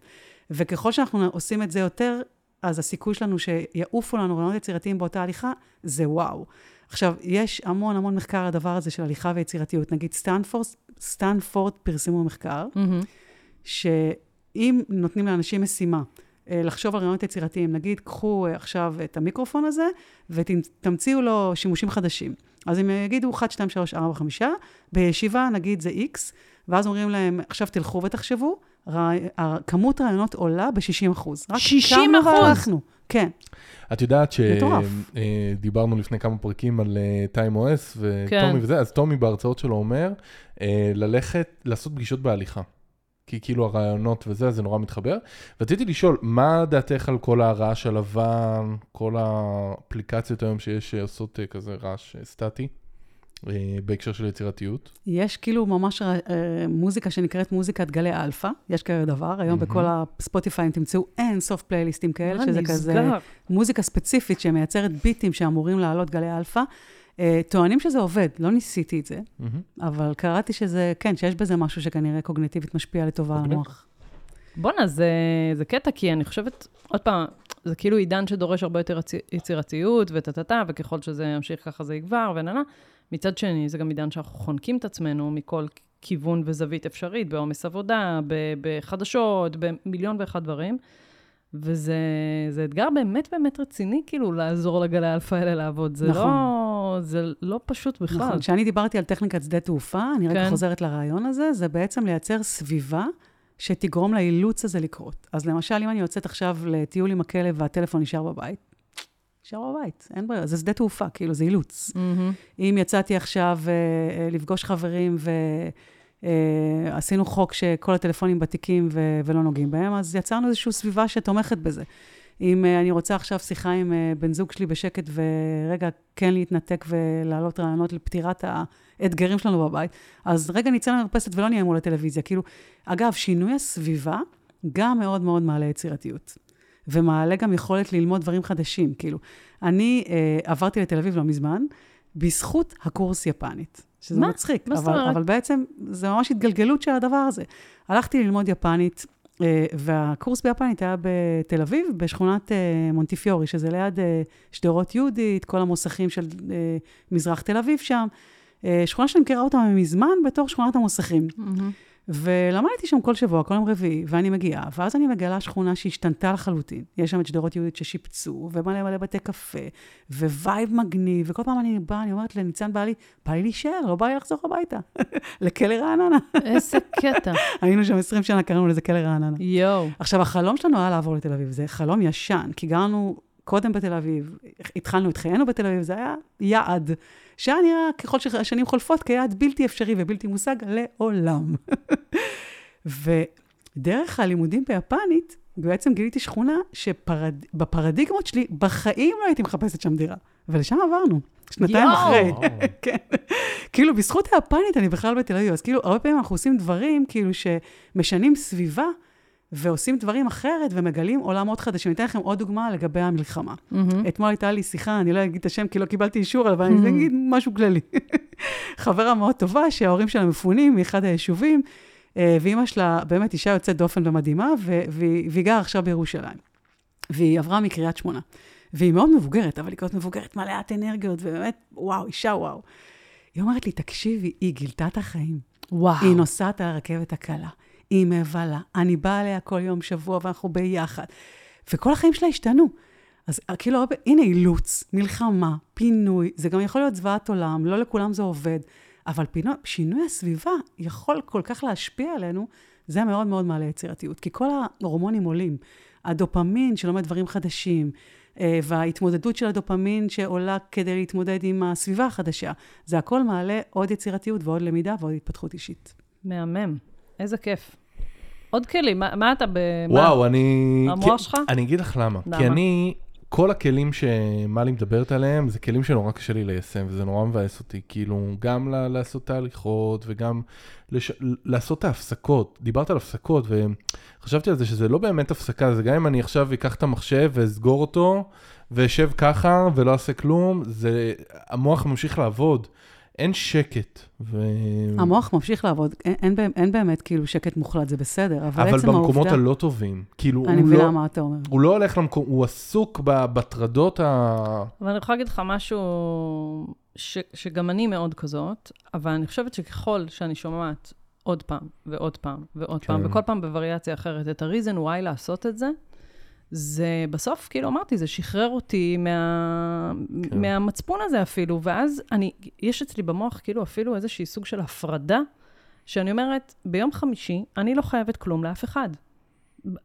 וככל שאנחנו עושים את זה יותר, אז הסיכוי שלנו שיעופו לנו רעיונות יצירתיים באותה הליכה, זה וואו. עכשיו, יש המון המון מחקר על הדבר הזה של הליכה ויצירתיות. נגיד סטנפורד, סטנפורד פרסמו מחקר, מהמם. שאם נותנים לאנשים משימה, לחשוב על רעיונות יצירתיים, נגיד, קחו אה, עכשיו את המיקרופון הזה ותמציאו לו שימושים חדשים. אז הם יגידו 1, 2, 3, 4, 5, בישיבה נגיד זה X, ואז אומרים להם, עכשיו תלכו ותחשבו, רע... כמות רעיונות עולה ב-60 אחוז. 60 אחוז? והלכנו, כן. את יודעת. שדיברנו לפני כמה פרקים על טיים OS כן. וטומי וזה, אז טומי בהרצאות שלו אומר, אה, ללכת, לעשות פגישות בהליכה. כי כאילו הרעיונות וזה, זה נורא מתחבר. רציתי לשאול, מה דעתך על כל הרעש הלבן, כל האפליקציות היום שיש שעושות אה, כזה רעש סטטי, אה, בהקשר של יצירתיות? יש כאילו ממש אה, מוזיקה שנקראת מוזיקת גלי אלפא, יש כזה דבר, היום בכל ה Spotify תמצאו אין סוף פלייליסטים כאלה, שזה כזה נסגר? מוזיקה ספציפית שמייצרת ביטים שאמורים לעלות גלי אלפא. אה, טוענים שזה עובד, לא ניסיתי את זה, מהמם. אבל קראתי שזה, כן, שיש בזה משהו שכנראה קוגניטיבית משפיע לטובה על. המוח. בואנה, זה, זה קטע, כי אני חושבת, עוד פעם, זה כאילו עידן שדורש הרבה יותר יצי- יצירתיות וטה-טה-טה, וככל שזה ימשיך ככה זה יגבר וננה. מצד שני, זה גם עידן שאנחנו חונקים את עצמנו מכל כיוון וזווית אפשרית, בעומס עבודה, ב- בחדשות, במיליון ואחד דברים. וזה זה אתגר באמת באמת רציני, כאילו, לעזור לגלי האלפא האלה לעבוד. זה, נכון. לא, זה לא פשוט בכלל. נכון, כשאני דיברתי על טכניקת שדה תעופה, אני רגע כן. חוזרת לרעיון הזה, זה בעצם לייצר סביבה שתגרום לאילוץ הזה לקרות. אז למשל, אם אני יוצאת עכשיו לטיול עם הכלב והטלפון נשאר בבית, נשאר בבית, אין ברירה, זה שדה תעופה, כאילו, זה אילוץ. מהמם. אם יצאתי עכשיו אה, אה, לפגוש חברים ועשינו חוק שכל הטלפונים בתיקים ו- ולא נוגעים בהם, אז יצרנו איזושהי סביבה שתומכת בזה. אם אה, אני רוצה עכשיו שיחה עם אה, בן זוג שלי בשקט ורגע כן להתנתק ולהעלות רעיונות לפתירת האתגרים שלנו בבית, אז רגע נצא למרפסת ולא נהיה מול הטלוויזיה. כאילו, אגב, שינוי הסביבה גם מאוד מאוד מעלה יצירתיות. ומעלה גם יכולת ללמוד דברים חדשים. כאילו, אני אה, עברתי לתל אביב לא מזמן, בזכות הקורס יפנית. שזה מה? מצחיק, מה זאת אבל, אומרת? אבל בעצם זה ממש התגלגלות של הדבר הזה. הלכתי ללמוד יפנית, אה, והקורס ביפנית היה בתל אביב, בשכונת אה, מונטיפיורי, שזה ליד אה, שדרות יהודית, כל המוסכים של מזרח תל אביב שם. שכונה שאני מכירה אותה מזמן בתור שכונת המוסכים. מהמם. ולמדתי שם כל שבוע, כל יום רביעי, ואני מגיעה, ואז אני מגלה שכונה שהשתנתה לחלוטין. יש שם את שדרות יהודית ששיפצו, ומלא מלא בתי קפה, vibe מגניב, וכל פעם אני באה, אני אומרת לניצן בעלי, בא לי להישאר, לא בא לי לחזור הביתה. לכלא רעננה. איזה קטע. היינו שם 20 שנה, קראנו לזה כלא רעננה. יואו. עכשיו, החלום שלנו היה לעבור לתל אביב, זה חלום ישן, כי גרנו קודם בתל אביב, התחלנו את חיינו בתל אביב, זה היה יעד, שהיה נראה ככל שהשנים חולפות כיעד בלתי אפשרי ובלתי מושג לעולם. ודרך הלימודים ביפנית, בעצם גיליתי שכונה שבפרדיגמות שלי, בחיים לא הייתי מחפשת שם דירה. ולשם עברנו, שנתיים. אחרי. כן. כאילו, בזכות היפנית אני בכלל בתל אביב. אז כאילו, הרבה פעמים אנחנו עושים דברים, כאילו, שמשנים סביבה, ועושים דברים אחרת, ומגלים עולמות חדשים. אני אתן לכם עוד דוגמה לגבי המלחמה. מהמם. אתמול הייתה לי שיחה, אני לא אגיד את השם כי לא קיבלתי אישור, אבל אני אגיד משהו כללי. חברה מאוד טובה, שההורים שלה מפונים מאחד היישובים, אה, ואימא שלה באמת אישה יוצאת דופן ומדהימה, והיא גרה עכשיו בירושלים. והיא עברה מקריית שמונה. והיא מאוד מבוגרת, אבל היא כזאת מבוגרת, מלאת אנרגיות, ובאמת, וואו, אישה וואו. היא אומרת לי, תקשיבי, היא גילתה את החיים. וואו. היא נוסעת על הרכבת הקלה, היא מבלה, אני באה אליה כל יום שבוע ואנחנו ביחד. וכל החיים שלה השתנו. אז כאילו, הנה אילוץ, מלחמה, פינוי, זה גם יכול להיות זוועת עולם, לא לכולם זה עובד, אבל פינו, שינוי הסביבה יכול כל כך להשפיע עלינו, זה מאוד מאוד מעלה יצירתיות, כי כל ההורמונים עולים. הדופמין שלומד דברים חדשים, אה, וההתמודדות של הדופמין שעולה כדי להתמודד עם הסביבה החדשה, זה הכל מעלה עוד יצירתיות ועוד למידה ועוד התפתחות אישית. מהמם. איזה כיף. עוד כלים, מה, מה אתה ב... מה? וואו, אני... המוח כי- שלך? אני אגיד לך למה. למה? כי אני כל הכלים שמלי מדברת עליהם, זה כלים שנורא קשה לי ליישם, וזה נורא מבאס אותי. כאילו, גם ל- לעשות תהליכות, וגם לש... לעשות את ההפסקות. דיברת על הפסקות, וחשבתי על זה שזה לא באמת הפסקה, זה גם אם אני עכשיו אקח את המחשב ואסגור אותו, ואשב ככה ולא אעשה כלום, זה... המוח ממשיך לעבוד. אין שקט. ו... המוח ממשיך לעבוד, אין, אין, באמת- אין באמת כאילו שקט מוחלט, זה בסדר, אבל, אבל עצם במקומות העובדה... הלא טובים. כאילו, אני הוא מבינה לא... מה אתה אומר. הוא לא הולך למקום, הוא עסוק בטרדות ה... אבל אני יכולה להגיד לך משהו ש, שגם אני מאוד כזאת, אבל אני חושבת שככל שאני שומעת עוד פעם ועוד פעם ועוד כן. פעם, וכל פעם בווריאציה אחרת, את ה-reason why לעשות את זה, זה בסוף, כאילו אמרתי, זה שחרר אותי מה, כן. מהמצפון הזה אפילו, ואז אני, יש אצלי במוח כאילו אפילו איזשהי סוג של הפרדה, שאני אומרת, ביום חמישי אני לא חייבת כלום לאף אחד.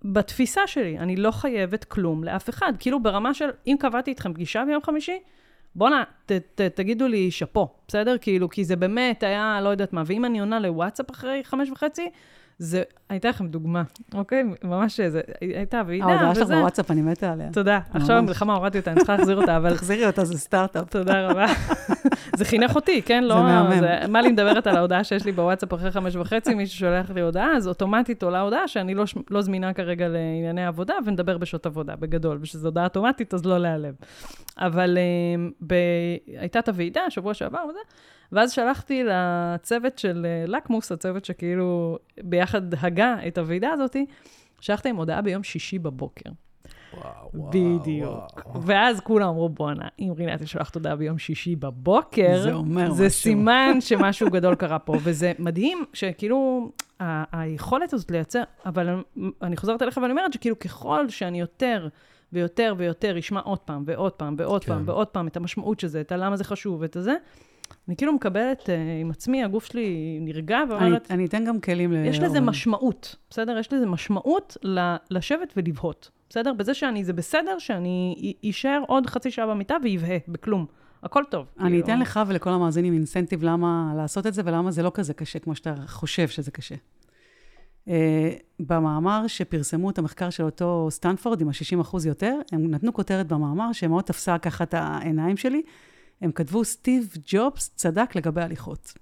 בתפיסה שלי, אני לא חייבת כלום לאף אחד. כאילו ברמה של, אם קבעתי איתכם פגישה ביום חמישי, בואנה, תגידו לי שאפו, בסדר? כאילו, כי זה באמת היה, לא יודעת מה, ואם אני עונה לוואטסאפ אחרי חמש וחצי, זה, הייתה לכם דוגמה, אוקיי? ממש, זה, הייתה ועידה, ההודעה שלך וזה. בוואטסאפ, אני מתה עליה. תודה. עכשיו. המלחמה הורדתי אותה, אני צריכה להחזיר אותה, אבל תחזירי אותה, זה סטארט-אפ. תודה רבה. זה חינך אותי, כן? לא... מהמם. זה, מלי מדברת על ההודעה שיש לי בוואטסאפ אחרי חמש וחצי, מישהו שולח לי הודעה, אז אוטומטית עולה הודעה שאני לא, לא זמינה כרגע לענייני עבודה, ונדבר בשעות עבודה, בגדול. ושזו הודעה אוטומטית, אז לא להיעלב. אבל אה. הייתה את הוועידה, שבוע שעבר וזה, ואז שלחתי לצוות של אה, לקמוס, הצוות שכאילו ביחד הגה את הוועידה הזאתי, שלחתי עם הודעה ביום שישי בבוקר. וואו, וואו, בדיוק. וואו. ואז כולם אמרו, בואנה, אם רינת שולחת תודה ביום שישי בבוקר, זה אומר זה משהו. סימן שמשהו גדול קרה פה, וזה מדהים שכאילו, ה- היכולת הזאת לייצר, אבל אני- אני חוזרת אליך ואני אומרת שכאילו ככל שאני יותר ויותר ויותר אשמע עוד פעם ועוד פעם ועוד כן. פעם ועוד פעם את המשמעות של זה, את הלמה זה חשוב ואת הזה, אני כאילו מקבלת אה, עם עצמי, הגוף שלי נרגע אני, ואומרת, אני אתן גם כלים ל... יש לזה. משמעות, בסדר? יש לזה משמעות ל- לשבת ולבהות, בסדר? בזה שאני, זה בסדר שאני אשאר עוד חצי שעה במיטה ויבהה, בכלום. הכל טוב. אני כאילו. אתן לך ולכל המאזינים אינסנטיב למה לעשות את זה ולמה זה לא כזה קשה כמו שאתה חושב שזה קשה. Uh, במאמר שפרסמו את המחקר של אותו סטנפורד עם ה-60% יותר, הם נתנו כותרת במאמר שמאוד תפסה ככה את העיניים שלי. הם כתבו, סטיב ג'ובס צדק לגבי הליכות.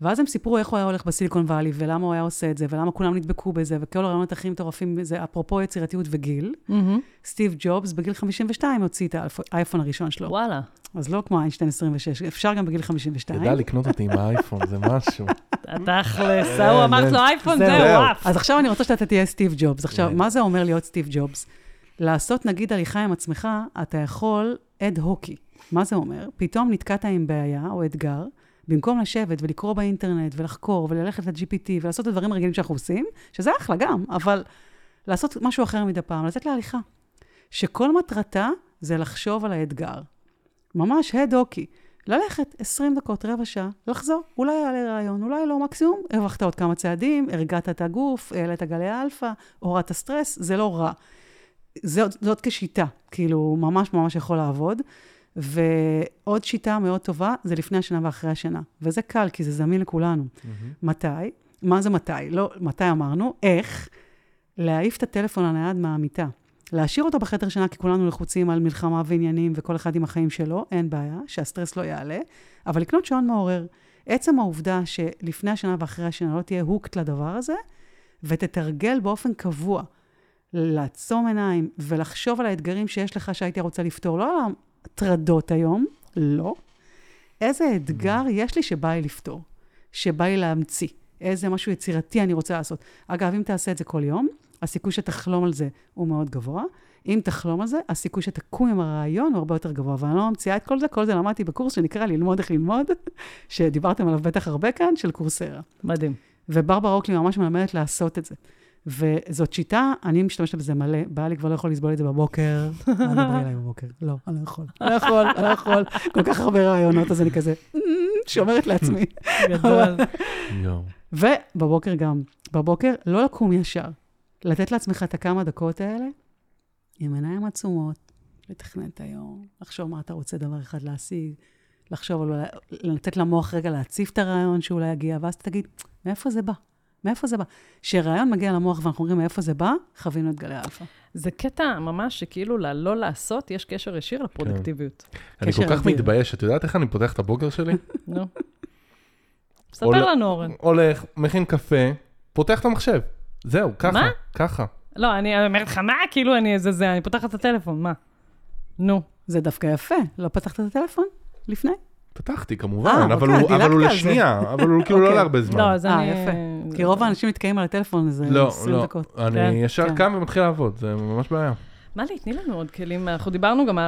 ואז הם סיפרו איך הוא היה הולך ב Silicon Valley, ולמה הוא היה עושה את זה, ולמה כולם נדבקו בזה, וכל הרעיונות הכי מטורפים בזה, אפרופו יצירתיות וגיל. מהמם. סטיב ג'ובס בגיל 52 הוציא את האייפון הראשון שלו. וואלה. אז לא כמו איינשטיין 26, אפשר גם בגיל 52. ידע לקנות אותי עם האייפון, זה משהו. תכלס, ההוא אמרת לו אייפון, זהו. עף. אז עכשיו אני רוצה שאתה תהיה סטיב ג'ובס. עכשיו. מה זה אומר להיות סטיב ג'ובס? לעשות נגיד הליכה עם עצמך, אתה יכול אד הוקי. מה זה אומר? פתאום נתקעת עם בעיה או אתגר, במקום לשבת ולקרוא באינטרנט ולחקור וללכת ל-GPT ולעשות את הדברים הרגילים שאנחנו עושים, שזה אחלה גם, אבל לעשות משהו אחר מדי פעם, לצאת להליכה. שכל מטרתה זה לחשוב על האתגר. ממש אד הוקי. ללכת 20 דקות, רבע שעה, לחזור. אולי יעלה רעיון, אולי לא, מקסימום, הרווחת עוד כמה צעדים, הרגעת את הגוף, העלית גלי אלפא, הורדת סטרס, זה לא רע. זאת, זאת כשיטה, כאילו, ממש ממש יכול לעבוד. ועוד שיטה מאוד טובה, זה לפני השנה ואחרי השנה. וזה קל, כי זה זמין לכולנו. מתי? מה זה מתי? לא, מתי אמרנו? איך? להעיף את הטלפון הנייד מהמיטה. להשאיר אותו בחדר שינה, כי כולנו לחוצים על מלחמה ועניינים, וכל אחד עם החיים שלו, אין בעיה, שהסטרס לא יעלה, אבל לקנות שעון מעורר. עצם העובדה שלפני השנה ואחרי השנה לא תהיה הוקט לדבר הזה, ותתרגל באופן קבוע לעצום עיניים ולחשוב על האתגרים שיש לך שהייתי רוצה לפתור, לא על הטרדות היום, לא. איזה אתגר יש לי שבא לי לפתור, שבא לי להמציא, איזה משהו יצירתי אני רוצה לעשות. אגב, אם תעשה את זה כל יום, הסיכוי שתחלום על זה הוא מאוד גבוה. אם תחלום על זה, הסיכוי שתקום עם הרעיון הוא הרבה יותר גבוה. ואני לא ממציאה את כל זה, כל זה למדתי בקורס שנקרא ללמוד איך ללמוד, שדיברתם עליו בטח הרבה כאן, של קורסרה. מדהים. וברברה אוקלי ממש מלמדת לעשות את זה. וזאת שיטה, אני משתמשת בזה מלא, בעלי כבר לא יכול לסבול את זה בבוקר. אל תדברי אליי בבוקר. לא, אני לא יכול. אני לא יכול, אני לא יכול. כל כך הרבה רעיונות, אז אני כזה, "אמ", שומרת לעצמי. גדול. ובבוקר גם, בבוקר לא לקום ישר, לתת לעצמך את הכמה דקות האלה, עם עיניים עצומות, לתכנן את היום, לחשוב מה אתה רוצה דבר אחד להשיג, לחשוב על, לתת למוח רגע להציף את הרעיון שאולי יגיע, ואז תגיד, מאיפה זה בא? מאיפה זה בא? כשרעיון מגיע למוח ואנחנו אומרים מאיפה זה בא, חווינו את גלי האלפא. זה קטע ממש שכאילו ללא לעשות, יש קשר ישיר לפרודקטיביות. אני כל כך. מתבייש, את יודעת איך אני פותח את הבוקר שלי? נו. ספר לנו, אורן. הולך, מכין קפה, פותח את המחשב. זהו, ככה, מה? ככה. לא, אני אומרת לך, מה? כאילו אני איזה זה, אני פותחת את הטלפון, מה? נו. זה דווקא יפה. לא פתחת את הטלפון לפני? פתחתי כמובן, אה, אבל אוקיי, הוא- אבל הוא זה. לשנייה, אבל הוא כאילו לא אוקיי. להרבה זמן. לא, אז אה, אני... יפה. כי רוב האנשים נתקעים על הטלפון איזה לא, 20 לא, דקות. כן, אני ישר כן. קם ומתחיל לעבוד, זה ממש בעיה. מה לי, תני לנו עוד כלים. אנחנו דיברנו גם על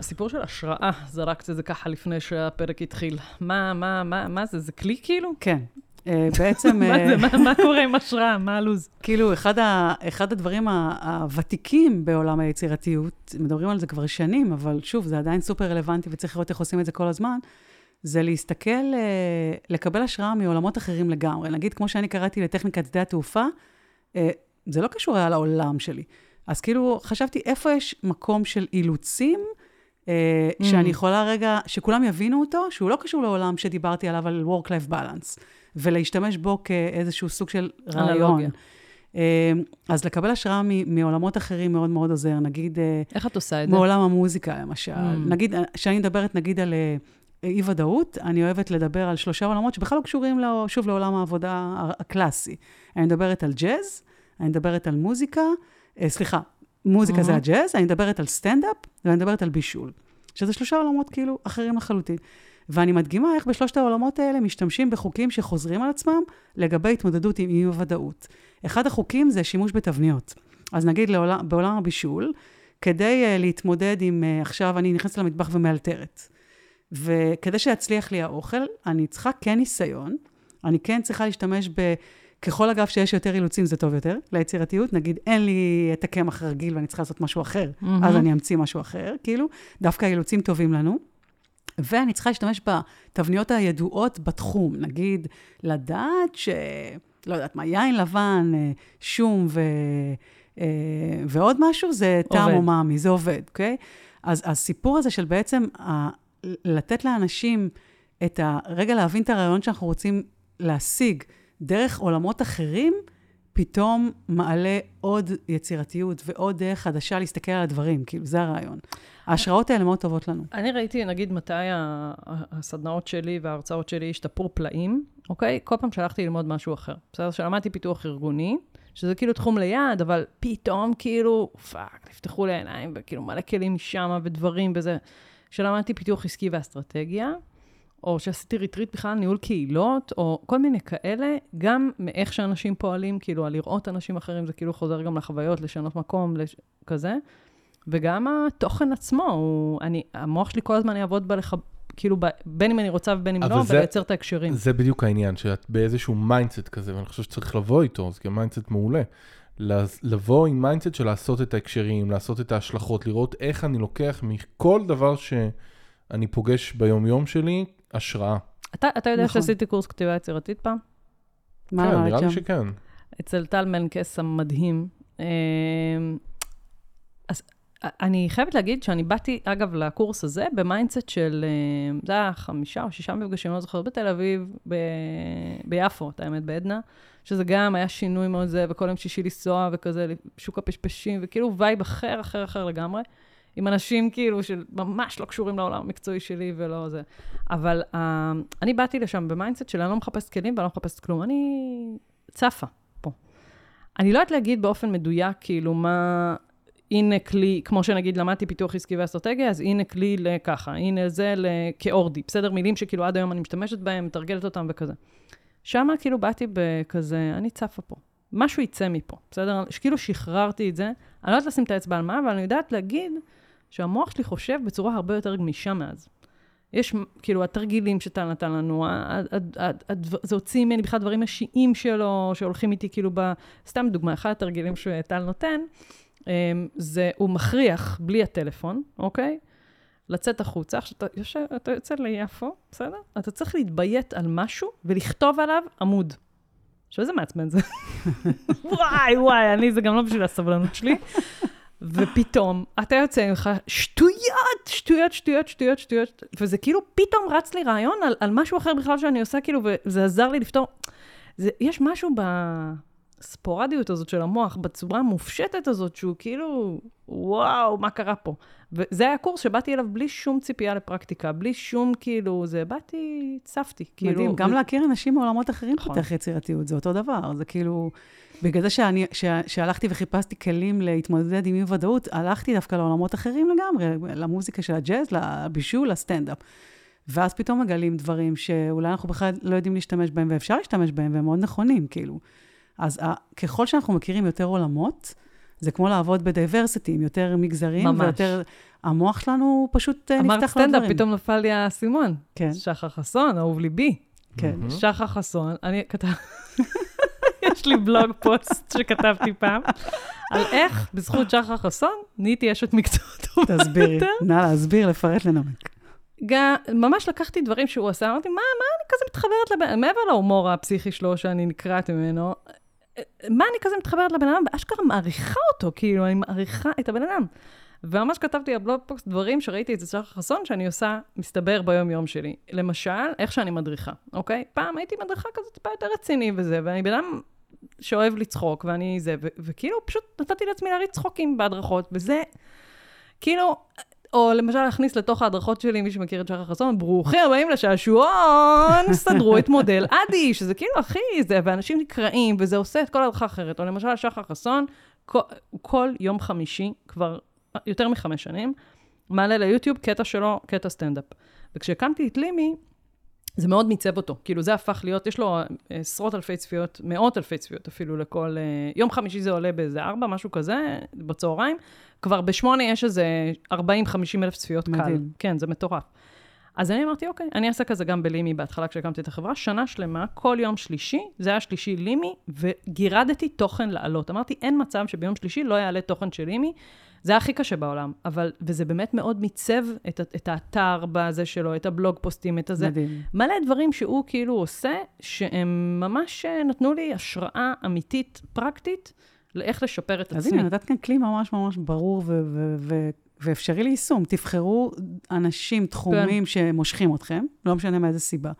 הסיפור של השראה, זרקת את זה ככה לפני שהפרק התחיל. מה, מה, מה, מה זה? זה כלי כאילו? כן. אה, בעצם, מה אה? מה- קורה עם השראה? מה הלו"ז? כאילו, אחד, הדברים הוותיקים בעולם היצירתיות, מדברים על זה כבר שנים, אבל שוב, זה עדיין סופר רלוונטי וצריך לראות איך עושים את זה כל הזמן, זה להסתכל, אה, לקבל השראה מעולמות אחרים לגמרי. נגיד, כמו שאני קראתי לטכניקת שדה התעופה, זה לא קשור היה לעולם שלי. אז כאילו, חשבתי, איפה יש מקום של אילוצים, Mm. שאני יכולה רגע, שכולם יבינו אותו, שהוא לא קשור לעולם שדיברתי עליו, על Work-Life Balance, ולהשתמש בו כאיזשהו סוג של רעיון. אה, אז לקבל השראה מעולמות אחרים מאוד מאוד עוזר. נגיד, אה, איך את עושה את זה? מעולם המוזיקה, למשל. Mm. נגיד, אה, כשאני מדברת, נגיד, על אה, אי-ודאות, אני אוהבת לדבר על שלושה עולמות שבכלל לא קשורים, לו, שוב, לעולם העבודה הקלאסי. אני מדברת על ג'אז, אני מדברת על מוזיקה, אה, סליחה, מוזיקה זה Mhm. הג'אז, אני מדברת על סטנדאפ, ואני מדברת על בישול. שזה שלושה עולמות כאילו אחרים לחלוטין. ואני מדגימה איך בשלושת העולמות האלה משתמשים בחוקים שחוזרים על עצמם לגבי התמודדות עם אי-ודאות. אחד החוקים זה שימוש בתבניות. אז נגיד לעולם, בעולם הבישול, כדי uh, להתמודד עם, uh, עכשיו אני נכנסת למטבח ומאלתרת. וכדי שיצליח לי האוכל, אני צריכה כן ניסיון, אני כן צריכה להשתמש ב... ככל אגב שיש יותר אילוצים זה טוב יותר ליצירתיות, נגיד אין לי את הקמח רגיל ואני צריכה לעשות משהו אחר, מהמם. אז אני אמציא משהו אחר, כאילו, דווקא האילוצים טובים לנו. ואני צריכה להשתמש בתבניות הידועות בתחום, נגיד, לדעת ש... לא יודעת מה, יין לבן, אה, שום ו... אה, ועוד משהו, זה טעם. אומאמי, זה עובד, אוקיי? אז הסיפור הזה של בעצם ה... לתת לאנשים את ה... רגע להבין את הרעיון שאנחנו רוצים להשיג דרך עולמות אחרים, פתאום מעלה עוד יצירתיות ועוד דרך חדשה להסתכל על הדברים, כאילו, זה הרעיון. ההשראות האלה מאוד טובות לנו. אני ראיתי, נגיד, מתי הסדנאות שלי וההרצאות שלי השתפרו פלאים, אוקיי? כל פעם שהלכתי ללמוד משהו אחר. בסדר? שלמדתי פיתוח ארגוני, שזה כאילו תחום ליד, אבל פתאום כאילו, fuck, נפתחו לי העיניים, וכאילו מלא כלים משם ודברים וזה. שלמדתי פיתוח עסקי ואסטרטגיה, או שעשיתי retreat בכלל ניהול קהילות, או כל מיני כאלה, גם מאיך שאנשים פועלים, כאילו, על לראות אנשים אחרים, זה כאילו חוזר גם לחוויות, לשנות מקום, לש... כזה. וגם התוכן עצמו, הוא, אני, המוח שלי כל הזמן יעבוד בלח... כאילו, ב, בין אם אני רוצה ובין אם לא, זה- ולייצר את ההקשרים. זה בדיוק העניין, שאת באיזשהו mindset כזה, ואני חושב שצריך לבוא איתו, זה גם mindset מעולה. לבוא עם mindset של לעשות את ההקשרים, לעשות את ההשלכות, לראות איך אני לוקח מכל דבר שאני פוגש ביום-יום שלי, השראה. אתה, אתה יודע נכון. שעשיתי קורס כתיבה יצירתית פעם? מה כן, נראה לי? שכן. אצל טל מנקס המדהים. אמ, אז אני חייבת להגיד שאני באתי, אגב, לקורס הזה ב mindset של, אמ, זה היה חמישה או שישה מפגשים, לא זוכרת, בתל אביב, ב... ביפו, את האמת, בעדנה, שזה גם היה שינוי מאוד זה, וכל יום שישי לנסוע וכזה, שוק הפשפשים, וכאילו vibe אחר, אחר, אחר לגמרי. עם אנשים כאילו שממש לא קשורים לעולם המקצועי שלי ולא זה. אבל uh, אני באתי לשם ב mindset של אני לא מחפשת כלים ואני לא מחפשת כלום. אני צפה פה. אני לא יודעת להגיד באופן מדויק, כאילו, מה... הנה כלי, כמו שנגיד למדתי פיתוח עסקי ואסטרטגיה, אז הנה כלי לככה, הנה זה כאורדי, בסדר? מילים שכאילו עד היום אני משתמשת בהם, מתרגלת אותם וכזה. שמה כאילו באתי בכזה, אני צפה פה. משהו יצא מפה, בסדר? שכאילו שחררתי את זה. אני לא יודעת לשים את האצבע על מה, אבל אני יודעת להגיד שהמוח שלי חושב בצורה הרבה יותר גמישה מאז. יש כאילו התרגילים שטל נתן לנו, ה- ה- ה- ה- הדבר- זה הוציא ממני בכלל דברים אישיים שלו, שהולכים איתי כאילו ב... סתם דוגמה, אחד התרגילים שטל נותן, אמ, זה, הוא מכריח, בלי הטלפון, אוקיי? לצאת החוצה. עכשיו, אתה, יושב, אתה יוצא ליפו, בסדר? אתה צריך להתביית על משהו ולכתוב עליו עמוד. עכשיו, איזה מעצבן זה. וואי, וואי, אני, זה גם לא בשביל הסבלנות שלי. ופתאום, אתה יוצא לך שטויות, שטויות, שטויות, שטויות, שטויות, וזה כאילו פתאום רץ לי רעיון על, על משהו אחר בכלל שאני עושה, כאילו, וזה עזר לי לפתור. זה, יש משהו בספורדיות הזאת של המוח, בצורה המופשטת הזאת, שהוא כאילו, וואו, מה קרה פה? וזה היה קורס שבאתי אליו בלי שום ציפייה לפרקטיקה, בלי שום, כאילו, זה, באתי, צפתי. כאילו, מדהים, גם ו- להכיר אנשים מעולמות אחרים נכון. פותח יצירתיות, זה אותו דבר. זה כאילו, בגלל זה שאני, ש, שהלכתי וחיפשתי כלים להתמודד עם אי-ודאות, הלכתי דווקא לעולמות אחרים לגמרי, למוזיקה של הג'אז, לבישול, לסטנדאפ. ואז פתאום מגלים דברים שאולי אנחנו בכלל לא יודעים להשתמש בהם, ואפשר להשתמש בהם, והם מאוד נכונים, כאילו. אז ה, ככל שאנחנו מכירים יותר עולמות, זה כמו לעבוד ב diversity, עם יותר מגזרים, ממש. ויותר... המוח שלנו פשוט אה, אמרת נפתח סטנדאפ, לדברים. פתאום נפל לי האסימון. כן, שחר חסון, אהוב ליבי. כן. מהמם. שחר חסון, אני כתב... יש לי בלוג פוסט שכתבתי פעם, על איך בזכות שחר חסון נהייתי אשת מקצוע טובה תסבירי. יותר. נא להסביר, לפרט, לנמק. גם, ממש לקחתי דברים שהוא עשה, אמרתי, מה, מה אני כזה מתחברת לבן, מעבר להומור הפסיכי שלו שאני נקרעת ממנו, מה אני כזה מתחברת לבן אדם, ואשכרה מעריכה אותו, כאילו, אני מעריכה את הבן אדם. וממש כתבתי בבלוג פוסט דברים שראיתי אצל שחר חסון, שאני עושה, מסתבר ביום-יום שלי. למשל, איך שאני מדריכה, אוקיי? פעם הייתי מדריכה כזאת טיפה יותר רציני וזה, ואני בן אדם שאוהב לצחוק, ואני זה, וכאילו פשוט נתתי לעצמי להריץ צחוקים בהדרכות, וזה, כאילו, או למשל להכניס לתוך ההדרכות שלי, מי שמכיר את שחר חסון, ברוכים הבאים לשעשועון, סדרו את מודל אדי, שזה כאילו, אחי, זה, ואנשים נקראים, וזה עושה את כל הדרכה אחרת. או למשל, שחר חסון, כל, כל יום חמישי, כבר יותר מחמש שנים, מעלה ליוטיוב קטע שלו, קטע סטנדאפ. וכשהקמתי את לימי, זה מאוד מיצב אותו. כאילו, זה הפך להיות, יש לו אה, עשרות אלפי צפיות, מאות אלפי צפיות אפילו לכל... אה, יום חמישי זה עולה באיזה ארבע, משהו כזה, בצהריים. כבר בשמונה יש איזה 40-50 אלף צפיות קל. מדהים. כן, זה מטורף. אז אני אמרתי, אוקיי, אני אעשה כזה גם בלימי בהתחלה כשהקמתי את החברה, שנה שלמה, כל יום שלישי, זה היה שלישי לימי, וגירדתי תוכן לעלות. אמרתי, אין מצב שביום שלישי לא יעלה תוכן של לימי, זה הכי קשה בעולם, אבל, וזה באמת מאוד מיצב את, את האתר בזה שלו, את הבלוג פוסטים, את הזה. מדהים. מלא דברים שהוא כאילו עושה, שהם ממש אה, נתנו לי השראה אמיתית, פרקטית, לאיך לשפר את אז עצמי. הנה, נתת כאן כלי ממש ממש ברור ואפשרי ליישום. תבחרו אנשים, תחומים שמושכים אתכם, לא משנה מאיזה סיבה,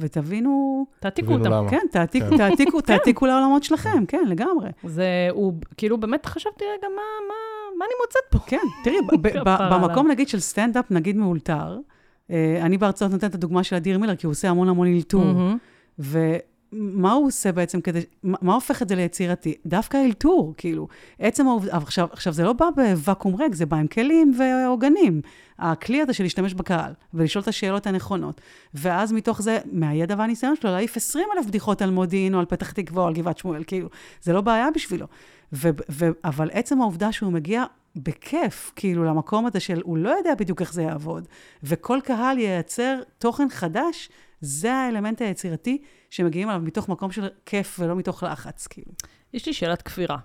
ותבינו, תעתיקו אותם. למה. כן, תעתיקו, כן. תעתיקו, תעתיקו לעולמות שלכם, כן, לגמרי. זה, הוא, כאילו, באמת חשבתי, רגע, מה, מה, מה אני מוצאת פה? כן, תראי, ב- ב- כפרה במקום. נגיד של סטנדאפ, נגיד מאולתר, אה, אני בהרצאות נותנת את הדוגמה של אדיר מילר, כי הוא עושה המון המון אלתור. מהמם. ומה הוא עושה בעצם כדי, מה מה הופך את זה ליצירתי? דווקא אלתור, כאילו. עצם העובדה, עכשיו, עכשיו זה לא בא בוואקום ריק, זה בא עם כלים ועוגנים. הכלי הזה של להשתמש בקהל, ולשאול את השאלות הנכונות. ואז מתוך זה, מהידע והניסיון שלו, להעיף 20 אלף בדיחות על מודיעין, או על פתח תקווה, או על גבעת שמואל, כאילו, זה לא בעיה בשבילו. ו, ו, אבל עצם העובדה שהוא מגיע בכיף, כאילו, למקום הזה של, הוא לא יודע בדיוק איך זה יעבוד, וכל קהל ייצר תוכן חדש, זה האלמנט היצירתי שמגיעים אליו מתוך מקום של כיף ולא מתוך לחץ, כאילו. יש לי שאלת כפירה.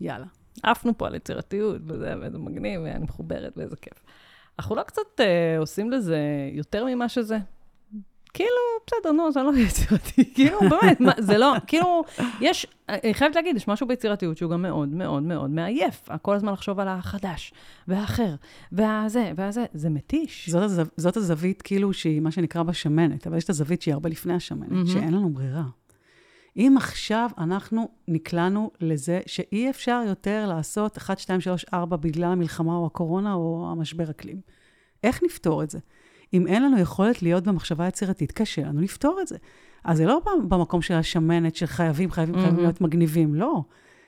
יאללה. עפנו פה על יצירתיות וזה, ואיזה מגניב, ואני מחוברת, ואיזה כיף. אנחנו לא קצת אה, עושים לזה יותר ממה שזה? כאילו, בסדר, נו, זה לא יצירתי. כאילו, באמת, מה, זה לא, כאילו, יש, אני חייבת להגיד, יש משהו ביצירתיות שהוא גם מאוד מאוד מאוד מעייף. כל הזמן לחשוב על החדש, והאחר, והזה, והזה, זה מתיש. זאת, הזו, זאת הזווית, כאילו, שהיא מה שנקרא בשמנת, אבל יש את הזווית שהיא הרבה לפני השמנת, מהמם. שאין לנו ברירה. אם עכשיו אנחנו נקלענו לזה שאי אפשר יותר לעשות 1, 2, 3, 4 בגלל המלחמה או הקורונה או המשבר אקלים, איך נפתור את זה? אם אין לנו יכולת להיות במחשבה יצירתית, קשה לנו לפתור את זה. אז זה לא במקום של השמנת, של חייבים, חייבים, חייבים. להיות מגניבים, לא.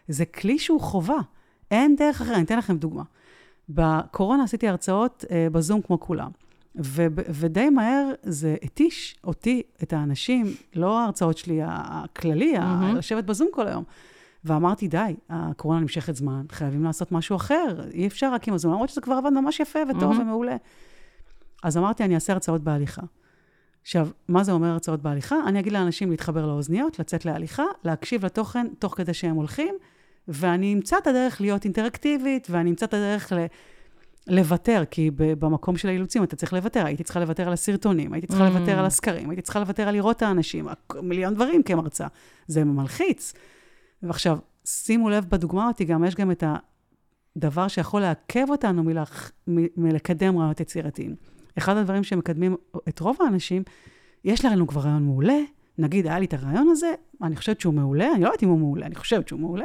זה כלי שהוא חובה. אין דרך אחרת. אני אתן לכם דוגמה. בקורונה עשיתי הרצאות אה, בזום כמו כולם. ו- ודי מהר זה התיש אותי, את האנשים, לא ההרצאות שלי הכללי, mm-hmm. מהמם. לשבת בזום כל היום. ואמרתי, די, הקורונה נמשכת זמן, חייבים לעשות משהו אחר, אי אפשר רק עם הזום, למרות שזה כבר עבד ממש יפה וטוב מהמם. ומעולה. אז אמרתי, אני אעשה הרצאות בהליכה. עכשיו, מה זה אומר הרצאות בהליכה? אני אגיד לאנשים להתחבר לאוזניות, לצאת להליכה, להקשיב לתוכן תוך כדי שהם הולכים, ואני אמצא את הדרך להיות אינטראקטיבית, ואני אמצא את הדרך ל... לוותר, כי במקום של האילוצים אתה צריך לוותר. הייתי צריכה לוותר על הסרטונים, הייתי צריכה Mm. לוותר על הסקרים, הייתי צריכה לוותר על לראות את האנשים, מיליון דברים כמרצה. זה מלחיץ. ועכשיו, שימו לב בדוגמה אותי, גם יש גם את הדבר שיכול לעכב אותנו מלקדם רעיונות יצירתיים. אחד הדברים שמקדמים את רוב האנשים, יש לנו כבר רעיון מעולה, נגיד, היה לי את הרעיון הזה, אני חושבת שהוא מעולה, אני לא יודעת אם הוא מעולה, אני חושבת שהוא מעולה.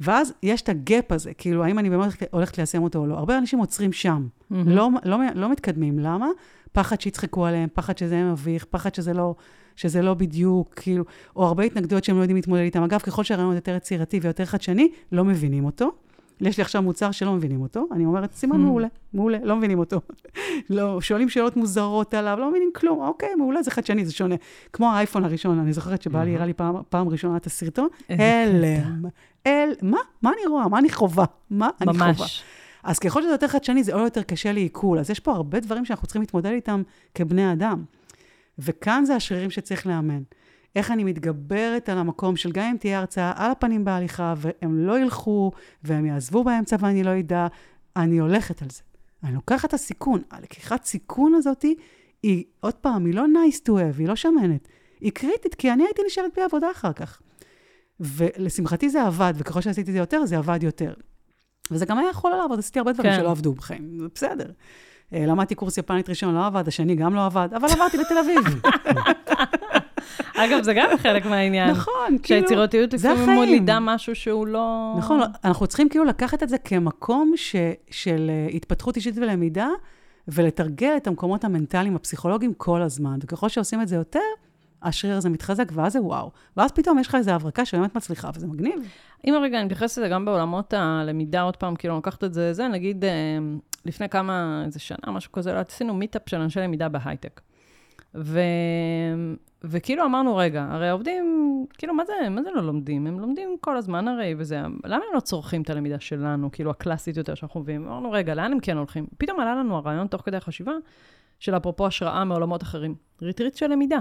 ואז יש את הגאפ הזה, כאילו, האם אני באמת הולכת ליישם אותו או לא. הרבה אנשים עוצרים שם, mm-hmm. לא, לא, לא מתקדמים. למה? פחד שיצחקו עליהם, פחד שזה יהיה מביך, פחד שזה לא, שזה לא בדיוק, כאילו, או הרבה התנגדויות שהם לא יודעים להתמודד איתם. אגב, ככל שהרעיון יותר יצירתי ויותר חדשני, לא מבינים אותו. יש לי עכשיו מוצר שלא מבינים אותו, אני אומרת, סימן mm. מעולה, מעולה, לא מבינים אותו. לא, שואלים שאלות מוזרות עליו, לא מבינים כלום, אוקיי, מעולה, זה חדשני, זה שונה. כמו האייפון הראשון, אני זוכרת שבא לי, הראה לי פעם, פעם ראשונה את הסרטון, הלם. אל, מה? מה אני רואה? מה אני חווה? מה אני חווה? ממש. אז ככל שזה יותר חדשני, זה עוד יותר קשה לעיכול. אז יש פה הרבה דברים שאנחנו צריכים להתמודד איתם כבני אדם. וכאן זה השרירים שצריך לאמן. איך אני מתגברת על המקום של גם אם תהיה הרצאה על הפנים בהליכה, והם לא ילכו, והם יעזבו באמצע ואני לא אדע, אני הולכת על זה. אני לוקחת את הסיכון. הלקיחת סיכון הזאת היא, עוד פעם, היא לא nice to have, היא לא שמנת. היא קריטית, כי אני הייתי נשארת בלי עבודה אחר כך. ולשמחתי זה עבד, וככל שעשיתי את זה יותר, זה עבד יותר. וזה גם היה יכול לעבוד, עשיתי הרבה דברים כן. שלא עבדו בחיים, זה בסדר. אה, למדתי קורס יפנית ראשון, לא עבד, השני גם לא עבד, אבל עברתי בתל אביב. אגב, זה גם חלק מהעניין. נכון, כאילו, שהיצירתיות לפעמים מולידה משהו שהוא לא... נכון, אנחנו צריכים כאילו לקחת את זה כמקום ש, של אה, התפתחות אישית ולמידה, ולתרגל את המקומות המנטליים, הפסיכולוגיים כל הזמן. וככל שעושים את זה יותר, השריר הזה מתחזק, ואז זה וואו. ואז פתאום יש לך איזו הברקה שבאמת מצליחה, וזה מגניב. אם הרגע, אני מתייחסת לזה גם בעולמות הלמידה, עוד פעם, כאילו, לקחת את זה, זה, נגיד, אה, לפני כמה, איזה שנה, משהו כזה, לא, עשינו מיטאפ של אנשי למידה בהייטק. ו... וכאילו אמרנו, רגע, הרי העובדים, כאילו, מה זה, מה זה לא לומדים? הם לומדים כל הזמן הרי, וזה, למה הם לא צורכים את הלמידה שלנו, כאילו, הקלאסית יותר שאנחנו מביאים? אמרנו, רגע, לאן הם כן הולכים? פתאום עלה לנו הרעיון, תוך כדי החשיבה, של אפרופו השראה מעולמות אחרים. retreat של למידה.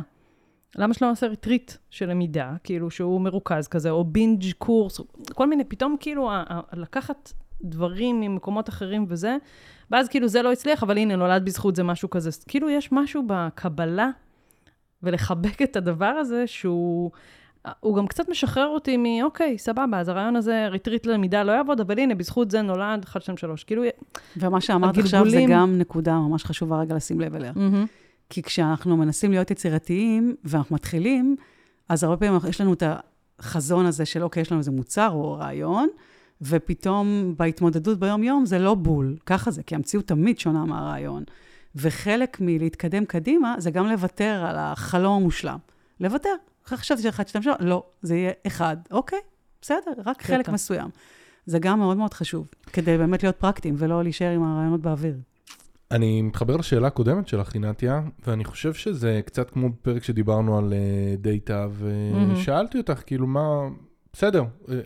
למה שלא נעשה retreat של למידה, כאילו שהוא מרוכז כזה, או binge קורס, כל מיני, פתאום כאילו לקחת דברים ממקומות אחרים וזה, ואז כאילו זה לא הצליח, אבל הנה, נולד בזכות זה משהו כזה. כאילו יש משהו בקבלה ולחבק את הדבר הזה שהוא... הוא גם קצת משחרר אותי מ, אוקיי, סבבה, אז הרעיון הזה, retreat ללמידה לא יעבוד, אבל הנה, בזכות זה נולד 1, 2, 3. כאילו, ומה שאמרת הגלגולים... עכשיו זה גם נקודה ממש חשובה רגע לשים לב אליה. Mm-hmm. כי כשאנחנו מנסים להיות יצירתיים ואנחנו מתחילים, אז הרבה פעמים יש לנו את החזון הזה של, אוקיי, יש לנו איזה מוצר או רעיון, ופתאום בהתמודדות ביום-יום זה לא בול, ככה זה, כי המציאות תמיד שונה מהרעיון. וחלק מלהתקדם קדימה זה גם לוותר על החלום המושלם. לוותר. חשבתי שאחד, שתיים, שלוש, לא, זה יהיה אחד. אוקיי, בסדר, רק חלק מסוים. זה גם מאוד מאוד חשוב, כדי באמת להיות פרקטיים ולא להישאר עם הרעיונות באוויר. אני מתחבר לשאלה הקודמת שלך, רינתיה, ואני חושב שזה קצת כמו בפרק שדיברנו על דאטה, ושאלתי אותך, כאילו, מה... בסדר, אה, אה,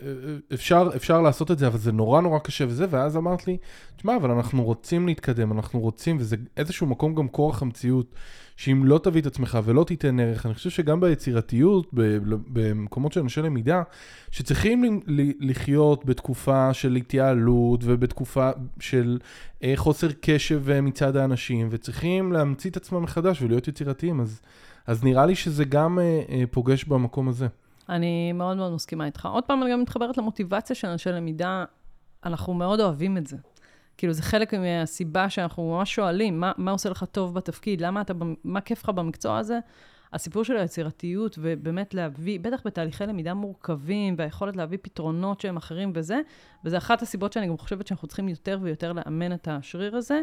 אפשר, אפשר לעשות את זה, אבל זה נורא נורא קשה וזה, ואז אמרת לי, תשמע, אבל אנחנו רוצים להתקדם, אנחנו רוצים, וזה איזשהו מקום גם כורח המציאות, שאם לא תביא את עצמך ולא תיתן ערך, אני חושב שגם ביצירתיות, במקומות של אנשי למידה, שצריכים לחיות בתקופה של התייעלות ובתקופה של אה, חוסר קשב אה, מצד האנשים, וצריכים להמציא את עצמם מחדש ולהיות יצירתיים, אז, אז נראה לי שזה גם אה, פוגש במקום הזה. אני מאוד מאוד מסכימה איתך. עוד פעם, אני גם מתחברת למוטיבציה של אנשי למידה, אנחנו מאוד אוהבים את זה. כאילו, זה חלק מהסיבה שאנחנו ממש שואלים, מה, מה עושה לך טוב בתפקיד? למה אתה, מה כיף לך במקצוע הזה? הסיפור של היצירתיות, ובאמת להביא, בטח בתהליכי למידה מורכבים, והיכולת להביא פתרונות שהם אחרים וזה, וזה אחת הסיבות שאני גם חושבת שאנחנו צריכים יותר ויותר לאמן את השריר הזה.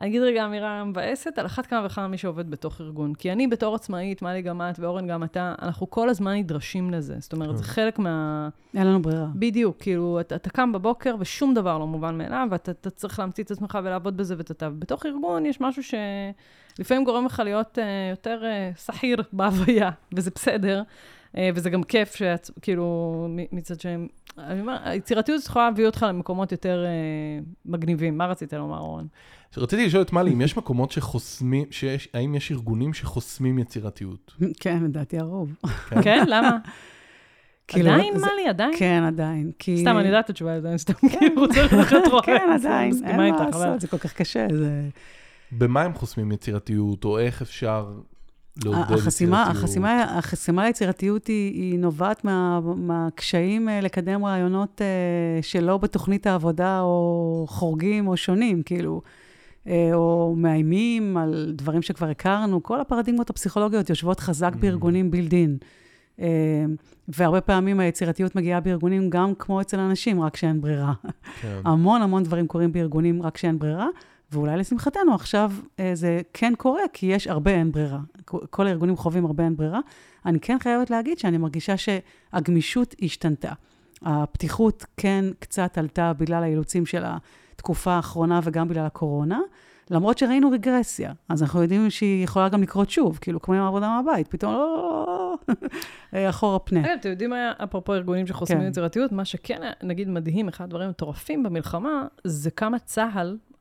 אני אגיד רגע אמירה מבאסת, על אחת כמה וכמה מי שעובד בתוך ארגון. כי אני בתור עצמאית, מלי גם את ואורן גם אתה, אנחנו כל הזמן נדרשים לזה. זאת אומרת, זה כן. חלק מה... אין לנו ברירה. בדיוק, כאילו, אתה, אתה קם בבוקר ושום דבר לא מובן מאליו, ואתה צריך להמציא את עצמך ולעבוד בזה ואתה... בתוך ארגון יש משהו שלפעמים גורם לך להיות uh, יותר uh, שכיר בהוויה, וזה בסדר. Uh, וזה גם כיף, שאת, כאילו, מצד שהם... אני אומר, היצירתיות יכולה להביא אותך למקומות יותר uh, מגניבים. מה רצית לומר, אורן? רציתי לשאול את מלי, אם יש מקומות שחוסמים, שיש, האם יש ארגונים שחוסמים יצירתיות? כן, לדעתי הרוב. כן? כן? למה? כאילו, עדיין, מלי, עדיין? כן, עדיין. כי... סתם, אני יודעת את התשובה, עדיין סתם כאילו רוצה ללכת רואה. כן, עדיין, אין מה לעשות, זה כל כך קשה. זה... במה הם חוסמים יצירתיות, או איך אפשר לעודד יצירתיות? החסימה, החסימה ליצירתיות היא, היא נובעת מה, מהקשיים אה, לקדם רעיונות אה, שלא בתוכנית העבודה, או חורגים, או שונים, כאילו. אה, או מאיימים על דברים שכבר הכרנו, כל הפרדיגמות הפסיכולוגיות יושבות חזק Mm. בארגונים בילדין. והרבה פעמים היצירתיות מגיעה בארגונים גם כמו אצל אנשים, רק שאין ברירה. כן. המון המון דברים קורים בארגונים רק שאין ברירה, ואולי לשמחתנו עכשיו אה, זה כן קורה, כי יש הרבה אין ברירה. כל הארגונים חווים הרבה אין ברירה. אני כן חייבת להגיד שאני מרגישה שהגמישות השתנתה. הפתיחות כן קצת עלתה בגלל האילוצים של התקופה האחרונה וגם בגלל הקורונה, למרות שראינו רגרסיה. אז אנחנו יודעים שהיא יכולה גם לקרות שוב, כאילו כמו עם העבודה מהבית, פתאום לא... אחורה פנה. אתם יודעים מה היה, אפרופו ארגונים שחוסמים כן. יצירתיות, מה שכן נגיד, מדהים, אחד הדברים המטורפים במלחמה, זה כמה צה"ל, אה,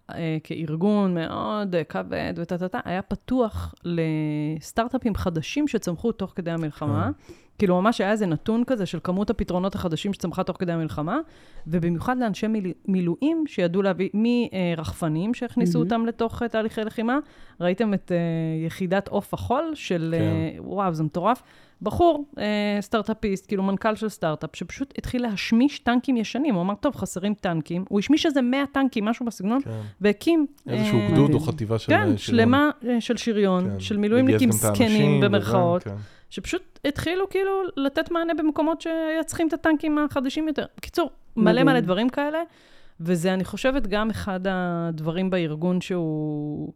כארגון מאוד אה, כבד וטה-טה-טה, היה פתוח לסטארט-אפים חדשים שצמחו תוך כדי המלחמה. כאילו, ממש היה איזה נתון כזה של כמות הפתרונות החדשים שצמחה תוך כדי המלחמה, ובמיוחד לאנשי מיל... מילואים שידעו להביא מרחפנים שהכניסו מהמם. אותם לתוך אה, תהליכי לחימה. ראיתם את אה, יחידת עוף החול של... אה, וואו, זה מטורף. בחור, אה, סטארט-אפיסט, כאילו מנכ"ל של סטארט-אפ, שפשוט התחיל להשמיש טנקים ישנים. הוא אמר, טוב, חסרים טנקים. הוא השמיש איזה 100 טנקים, משהו בסגנון, כן. והקים... איזשהו אה, גדוד או מדהים. חטיבה של... כן, של- שלמה אה, של שריון, כן. של מילואימניקים זקנים במרכאות, כן. שפשוט התחילו כאילו לתת מענה במקומות שהיו צריכים את הטנקים החדשים יותר. בקיצור, מלא. מלא דברים כאלה, וזה, אני חושבת, גם אחד הדברים בארגון שהוא...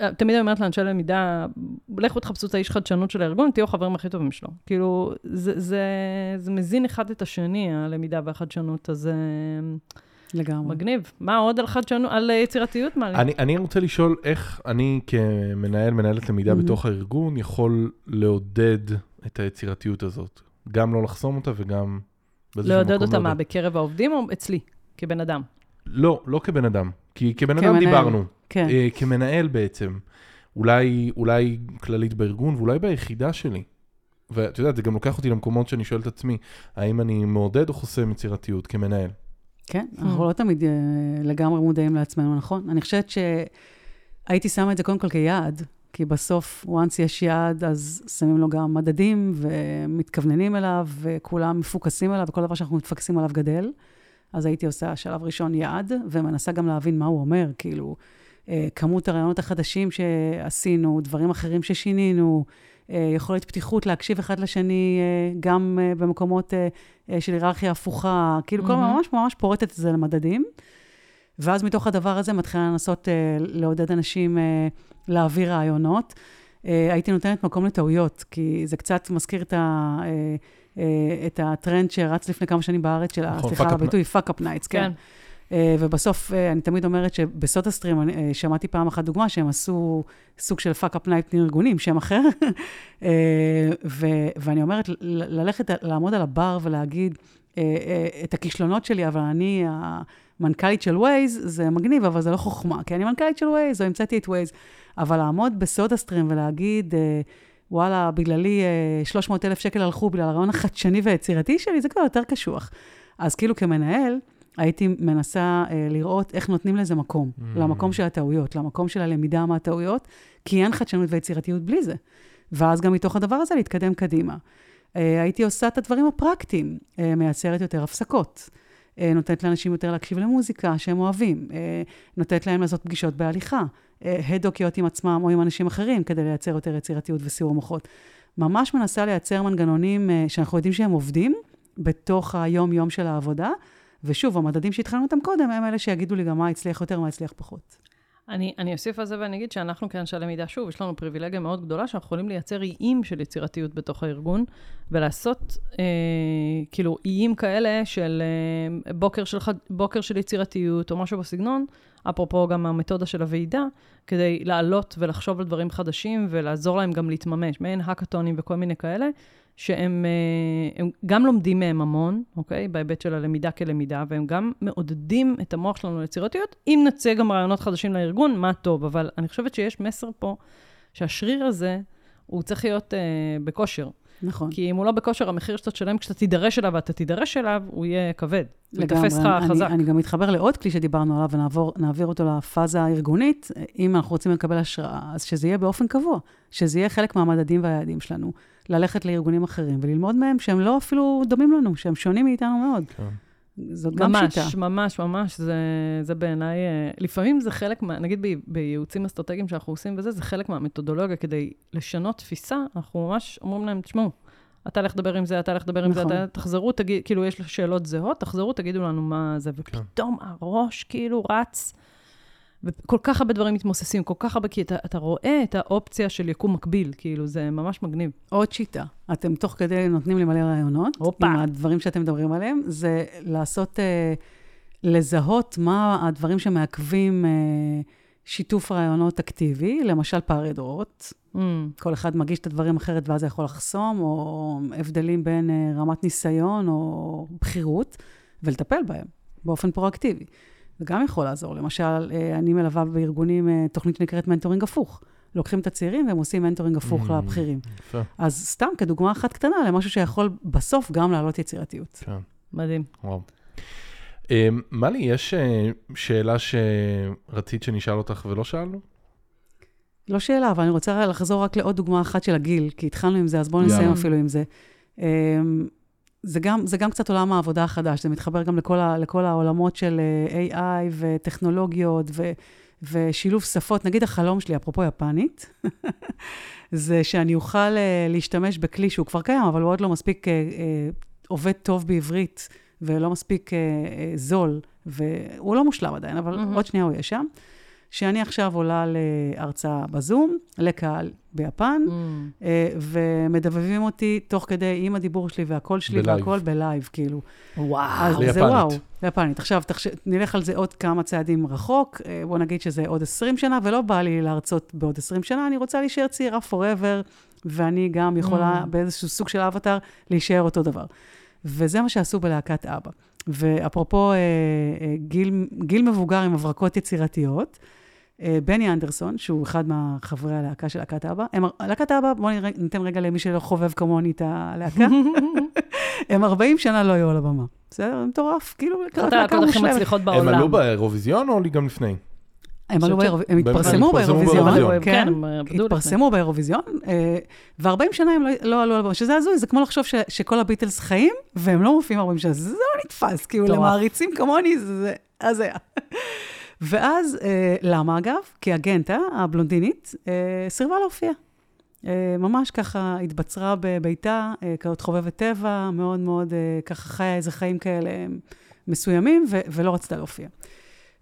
אה, תמיד אני אומרת לאנשי למידה, לכו תחפשו את האיש חדשנות של הארגון, תהיו החברים הכי טובים שלו. כאילו, זה, זה, זה מזין אחד את השני, הלמידה והחדשנות, אז זה לגמרי. מגניב. מה עוד על חדשנות, על אה, יצירתיות? מה? אני, אני רוצה לשאול איך אני כמנהל, מנהלת למידה Mhm. בתוך הארגון, יכול לעודד את היצירתיות הזאת. גם לא לחסום אותה וגם לעודד אותה מה, בקרב העובדים או אצלי, כבן אדם? לא, לא כבן אדם. כי כבן אדם. דיברנו. כן. אה, כמנהל בעצם. אולי, אולי כללית בארגון ואולי ביחידה שלי. ואת יודעת, זה גם לוקח אותי למקומות שאני שואל את עצמי, האם אני מעודד או חוסם יצירתיות כמנהל? כן, Mm. אנחנו לא תמיד אה, לגמרי מודעים לעצמנו, נכון? אני חושבת שהייתי שמה את זה קודם כל כיעד, כי בסוף, once יש יעד, אז שמים לו גם מדדים ומתכווננים אליו, וכולם מפוקסים עליו, וכל דבר שאנחנו מתפקסים עליו גדל. אז הייתי עושה שלב ראשון יעד, ומנסה גם להבין מה הוא אומר, כאילו, אה, כמות הרעיונות החדשים שעשינו, דברים אחרים ששינינו, אה, יכולת פתיחות להקשיב אחד לשני, אה, גם במקומות של היררכיה הפוכה, כאילו, כל מהמם. ממש ממש פורטת את זה למדדים. ואז מתוך הדבר הזה מתחילה לנסות לעודד אנשים להעביר רעיונות. הייתי נותנת מקום לטעויות, כי זה קצת מזכיר את, ה, את הטרנד שרץ לפני כמה שנים בארץ, של, נכון, סליחה fuck על up הביטוי, Fuck Up Nights, כן. כן. אה, ובסוף, אה, אני תמיד אומרת שב SodaStream, אה, שמעתי פעם אחת דוגמה שהם עשו סוג של fuck up night ארגונים, שם אחר. אה, ו- ואני אומרת, ללכת, לעמוד על הבר ולהגיד אה, אה, את הכישלונות שלי, אבל אני המנכ"לית של ווייז, זה מגניב, אבל זה לא חוכמה, כי אני מנכ"לית של ווייז, או המצאתי את ווייז. אבל לעמוד בסודה סטרים ולהגיד, אה, וואלה, בגללי אה, 300 אלף שקל הלכו בגלל הרעיון החדשני והיצירתי שלי, זה כבר יותר קשוח. אז כאילו כמנהל, הייתי מנסה אה, לראות איך נותנים לזה מקום, Mm. למקום של הטעויות, למקום של הלמידה מהטעויות, כי אין חדשנות ויצירתיות בלי זה. ואז גם מתוך הדבר הזה להתקדם קדימה. אה, הייתי עושה את הדברים הפרקטיים, אה, מייצרת יותר הפסקות, אה, נותנת לאנשים יותר להקשיב למוזיקה שהם אוהבים, אה, נותנת להם לעשות פגישות בהליכה, אה, הדוקיות עם עצמם או עם אנשים אחרים, כדי לייצר יותר יצירתיות וסיור מוחות. ממש מנסה לייצר מנגנונים אה, שאנחנו יודעים שהם עובדים בתוך היום-יום של העבודה, ושוב, המדדים שהתחלנו אותם קודם, הם אלה שיגידו לי גם מה הצליח יותר, מה הצליח פחות. אני, אני אוסיף על זה ואני אגיד שאנחנו כאנשי למידה, שוב, יש לנו פריבילגיה מאוד גדולה שאנחנו יכולים לייצר איים של יצירתיות בתוך הארגון, ולעשות אה, כאילו איים כאלה של אה, בוקר, של בוקר של יצירתיות או משהו בסגנון, אפרופו גם המתודה של הוועידה, כדי לעלות ולחשוב על דברים חדשים ולעזור להם גם להתממש, מעין האקתונים וכל מיני כאלה, שהם אה, הם גם לומדים מהם המון, אוקיי? בהיבט של הלמידה כלמידה, והם גם מעודדים את המוח שלנו ליצירתיות. אם נצא גם רעיונות חדשים לארגון, מה טוב, אבל אני חושבת שיש מסר פה שהשריר הזה, הוא צריך להיות אה, בכושר. נכון. כי אם הוא לא בכושר, המחיר שאתה תשלם כשאתה תידרש אליו ואתה תידרש אליו, הוא יהיה כבד. הוא לגמרי. יתפס לך אני, חזק. אני גם מתחבר לעוד כלי שדיברנו עליו, ונעביר אותו לפאזה הארגונית. אם אנחנו רוצים לקבל השראה, אז שזה יהיה באופן קבוע, שזה יהיה חלק מהמדדים והיעדים שלנו. ללכת לארגונים אחרים וללמוד מהם שהם לא אפילו דומים לנו, שהם שונים מאיתנו מאוד. כן. זאת גם ממש, שיטה. ממש, ממש, זה, זה בעיניי, אה, לפעמים זה חלק מה, נגיד ב, בייעוצים אסטרטגיים שאנחנו עושים וזה, זה חלק מהמתודולוגיה, כדי לשנות תפיסה, אנחנו ממש אומרים להם, תשמעו, אתה לך לדבר עם זה, אתה לך לדבר עם זה, נכון. אתה תחזרו, תגיד, כאילו, יש שאלות זהות, תחזרו, תגידו לנו מה זה, כן. ופתאום הראש כאילו רץ, וכל כך הרבה דברים מתמוססים, כל כך הרבה, כי אתה, אתה רואה את האופציה של יקום מקביל, כאילו, זה ממש מגניב. עוד שיטה, אתם תוך כדי נותנים לי מלא רעיונות, הופה. עם הדברים שאתם מדברים עליהם, זה לעשות, אה, לזהות מה הדברים שמעכבים אה, שיתוף רעיונות אקטיבי, למשל פערי דורות. Mm, כל אחד מגיש את הדברים אחרת ואז זה יכול לחסום, או הבדלים בין אה, רמת ניסיון או בכירות, ולטפל בהם באופן פרואקטיבי. זה גם יכול לעזור. למשל, אה, אני מלווה בארגונים אה, תוכנית שנקראת מנטורינג הפוך. לוקחים את הצעירים והם עושים מנטורינג הפוך Mm, לבכירים. יפה, אז סתם כדוגמה אחת קטנה למשהו שיכול בסוף גם להעלות יצירתיות. כן, מדהים. וואו. אמ, מלי, יש אה, שאלה שרצית שנשאל אותך ולא שאלנו? לא שאלה, אבל אני רוצה לחזור רק לעוד דוגמה אחת של הגיל, כי התחלנו עם זה, אז בואו נסיים. אפילו עם זה. אמ, זה גם, זה גם קצת עולם העבודה החדש, זה מתחבר גם לכל, ה, לכל העולמות של אה, AI וטכנולוגיות ו, ושילוב שפות. נגיד החלום שלי, אפרופו יפנית, זה שאני אוכל אה, להשתמש בכלי שהוא כבר קיים, אבל הוא עוד לא מספיק אה, אה, עובד טוב בעברית ולא מספיק אה, אה, זול, והוא לא מושלם עדיין, אבל מהמם. עוד שנייה הוא יהיה שם. שאני עכשיו עולה להרצאה בזום, לקהל ביפן, Mm, אה, ומדבבים אותי תוך כדי עם הדיבור שלי והקול שלי בלייב. והכל בלייב, כאילו. וואו. אז ביפנית. זה וואו, ביפנית. עכשיו, תחש... נלך על זה עוד כמה צעדים רחוק, אה, בוא נגיד שזה עוד 20 שנה, ולא בא לי להרצות בעוד 20 שנה, אני רוצה להישאר צעירה forever, ואני גם יכולה Mm. באיזשהו סוג של אבטאר להישאר אותו דבר. וזה מה שעשו בלהקת אבא. ואפרופו אה, אה, גיל, גיל מבוגר עם הברקות יצירתיות, בני אנדרסון, שהוא אחד מהחברי הלהקה של להקת אבא, הם, להקת אבא, בואו ניתן רגע למי שלא חובב כמוני את הלהקה, הם 40 שנה לא היו על הבמה. בסדר? זה מטורף, כאילו, אחת הלהקות הכי מושלמת. מצליחות הם בעולם. עלו באירוויזיון או גם לפני? הם עלו באירוויזיון, הם התפרסמו באירוויזיון. כן, כן, הם לפני. התפרסמו באירוויזיון, אה, ו-40 שנה הם לא- לא עלו על הבמה, שזה הזוי, זה כמו לחשוב ש- שכל הביטלס חיים, והם לא מופיעים 40 שנה, זה לא נתפס, כאילו. למעריצים כמוני, זה הזיה. ואז, אה, למה אגב? כי הגנטה, הבלונדינית, אה, סירבה להופיע. אה, ממש ככה התבצרה בביתה, אה, כזאת חובבת טבע, מאוד מאוד אה, ככה חיה איזה חיים כאלה מסוימים, ו- ולא רצתה להופיע.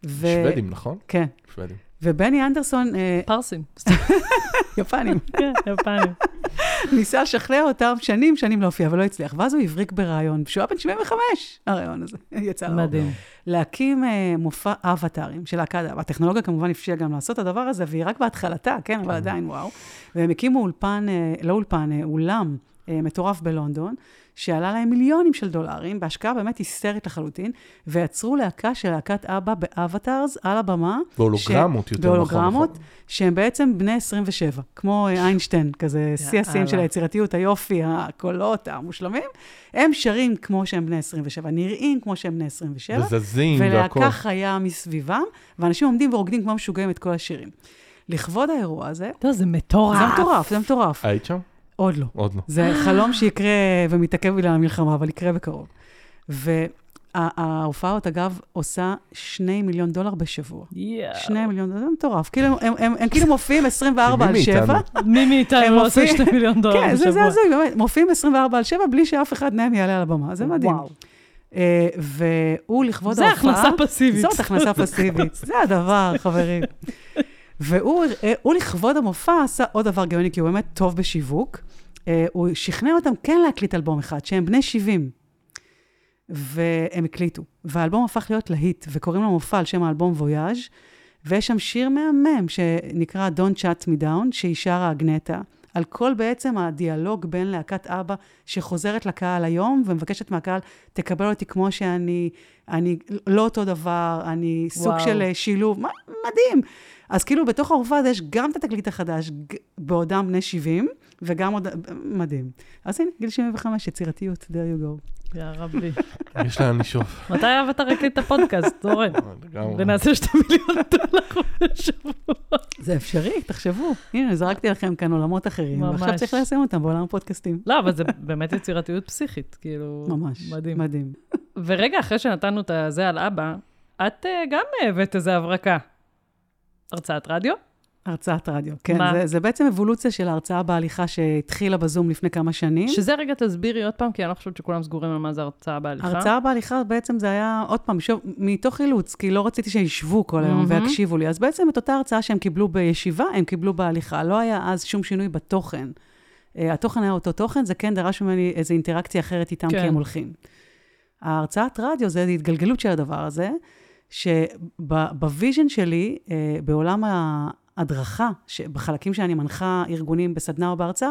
ו- שוודים, נכון? כן. שוודים. ובני אנדרסון, אה, פרסים. יפנים, כן, יפנים. ניסה לשכנע אותם שנים, שנים להופיע, אבל לא הצליח. ואז הוא הבריק ברעיון, כשהוא היה בן 75, הרעיון הזה יצא לאור. מדהים. להקים אה, מופע אבטארים של להקת, הטכנולוגיה כמובן אפשרה גם לעשות את הדבר הזה, והיא רק בהתחלתה, כן, אבל עדיין וואו. והם הקימו אולפן, אה, לא אולפן, אולם מטורף בלונדון, שעלה להם מיליונים של דולרים, בהשקעה באמת היסטרית לחלוטין, ויצרו להקה של להקת אבא באבטארס על הבמה. בהולוגרמות ש- יותר נכון. בהולוגרמות, נכון. שהם בעצם בני 27, כמו אה, איינשטיין, כזה שיא השיאים של. היצירתיות, היופי, הקולות המושלמים. הם שרים כמו שהם בני 27, נראים כמו שהם בני 27. וזזים והכל. ולהקה חיה מסביבם, ואנשים עומדים ורוקדים כמו משוגעים את כל השירים. לכבוד האירוע הזה, לא, זה מטורף. זה מטורף, זה מטורף. היית שם? עוד לא. עוד לא. זה חלום שיקרה ומתעכב בגלל המלחמה, אבל יקרה בקרוב. וההופעה, אגב, עושה שני מיליון דולר בשבוע. יואו. שני מיליון דולר, זה מטורף. כאילו, הם, הם, הם, הם כאילו מופיעים 24 על מי 7. מאיתנו? מי מאיתנו לא עושה שני מיליון דולר כן, זה, זה בשבוע? הזוי, באמת. מופיעים 24 על 7 בלי שאף אחד מהם יעלה על הבמה. זה מדהים. וואו. אה, והוא לכבוד זה ההופעה... הכנסה פסיבית. זאת הכנסה פסיבית, זה הדבר, חברים. והוא, אה, לכבוד המופע עשה עוד דבר גאוני, כי הוא באמת טוב בשיווק. אה, הוא שכנע אותם כן להקליט אלבום אחד, שהם בני 70. והם הקליטו. והאלבום הפך להיות להיט, וקוראים לו מופע על שם האלבום וויאז', ויש שם שיר מהמם שנקרא Don't Shut Me Down, שהיא שרה אגנטה, על כל בעצם הדיאלוג בין להקת אבא שחוזרת לקהל היום ומבקשת מהקהל, תקבל אותי כמו שאני, אני לא אותו דבר, אני סוג וואו. של אה, שילוב, מה- מדהים. אז כאילו בתוך ההופעה הזה יש גם את התקליט החדש, בעודם בני 70, וגם עוד, מדהים. אז הנה, גיל 75, יצירתיות, there you go. יא רבי. יש לאן לשאוף. מתי אהבת רק את הפודקאסט, זורם? לגמרי. ונעשה שתי מיליון דולר בשבוע. זה אפשרי, תחשבו. הנה, זרקתי לכם כאן עולמות אחרים, ועכשיו. צריך ליישם אותם בעולם הפודקאסטים. לא, אבל זה באמת יצירתיות פסיכית, כאילו... ממש. מדהים. מדהים. ורגע אחרי שנתנו את הזה על אבא, את אה, גם הבאת איזה הברקה. הרצאת רדיו? הרצאת רדיו, כן. מה? זה, זה בעצם אבולוציה של ההרצאה בהליכה שהתחילה בזום לפני כמה שנים. שזה רגע תסבירי עוד פעם, כי אני לא חושבת שכולם סגורים על מה זה הרצאה בהליכה. הרצאה בהליכה בעצם זה היה, עוד פעם, שוב, מתוך אילוץ, כי לא רציתי שישבו כל היום מהמם. ויקשיבו לי. אז בעצם את אותה הרצאה שהם קיבלו בישיבה, הם קיבלו בהליכה. לא היה אז שום שינוי בתוכן. Uh, התוכן היה אותו תוכן, זה כן דרש ממני איזו אינטראקציה אחרת איתם, כן. כי הם הולכים. ההרצאת רדיו זה התגלגלות של הדבר הזה, שב vision שלי, uh, בעולם ההדרכה, בחלקים שאני מנחה ארגונים בסדנה או בהרצאה,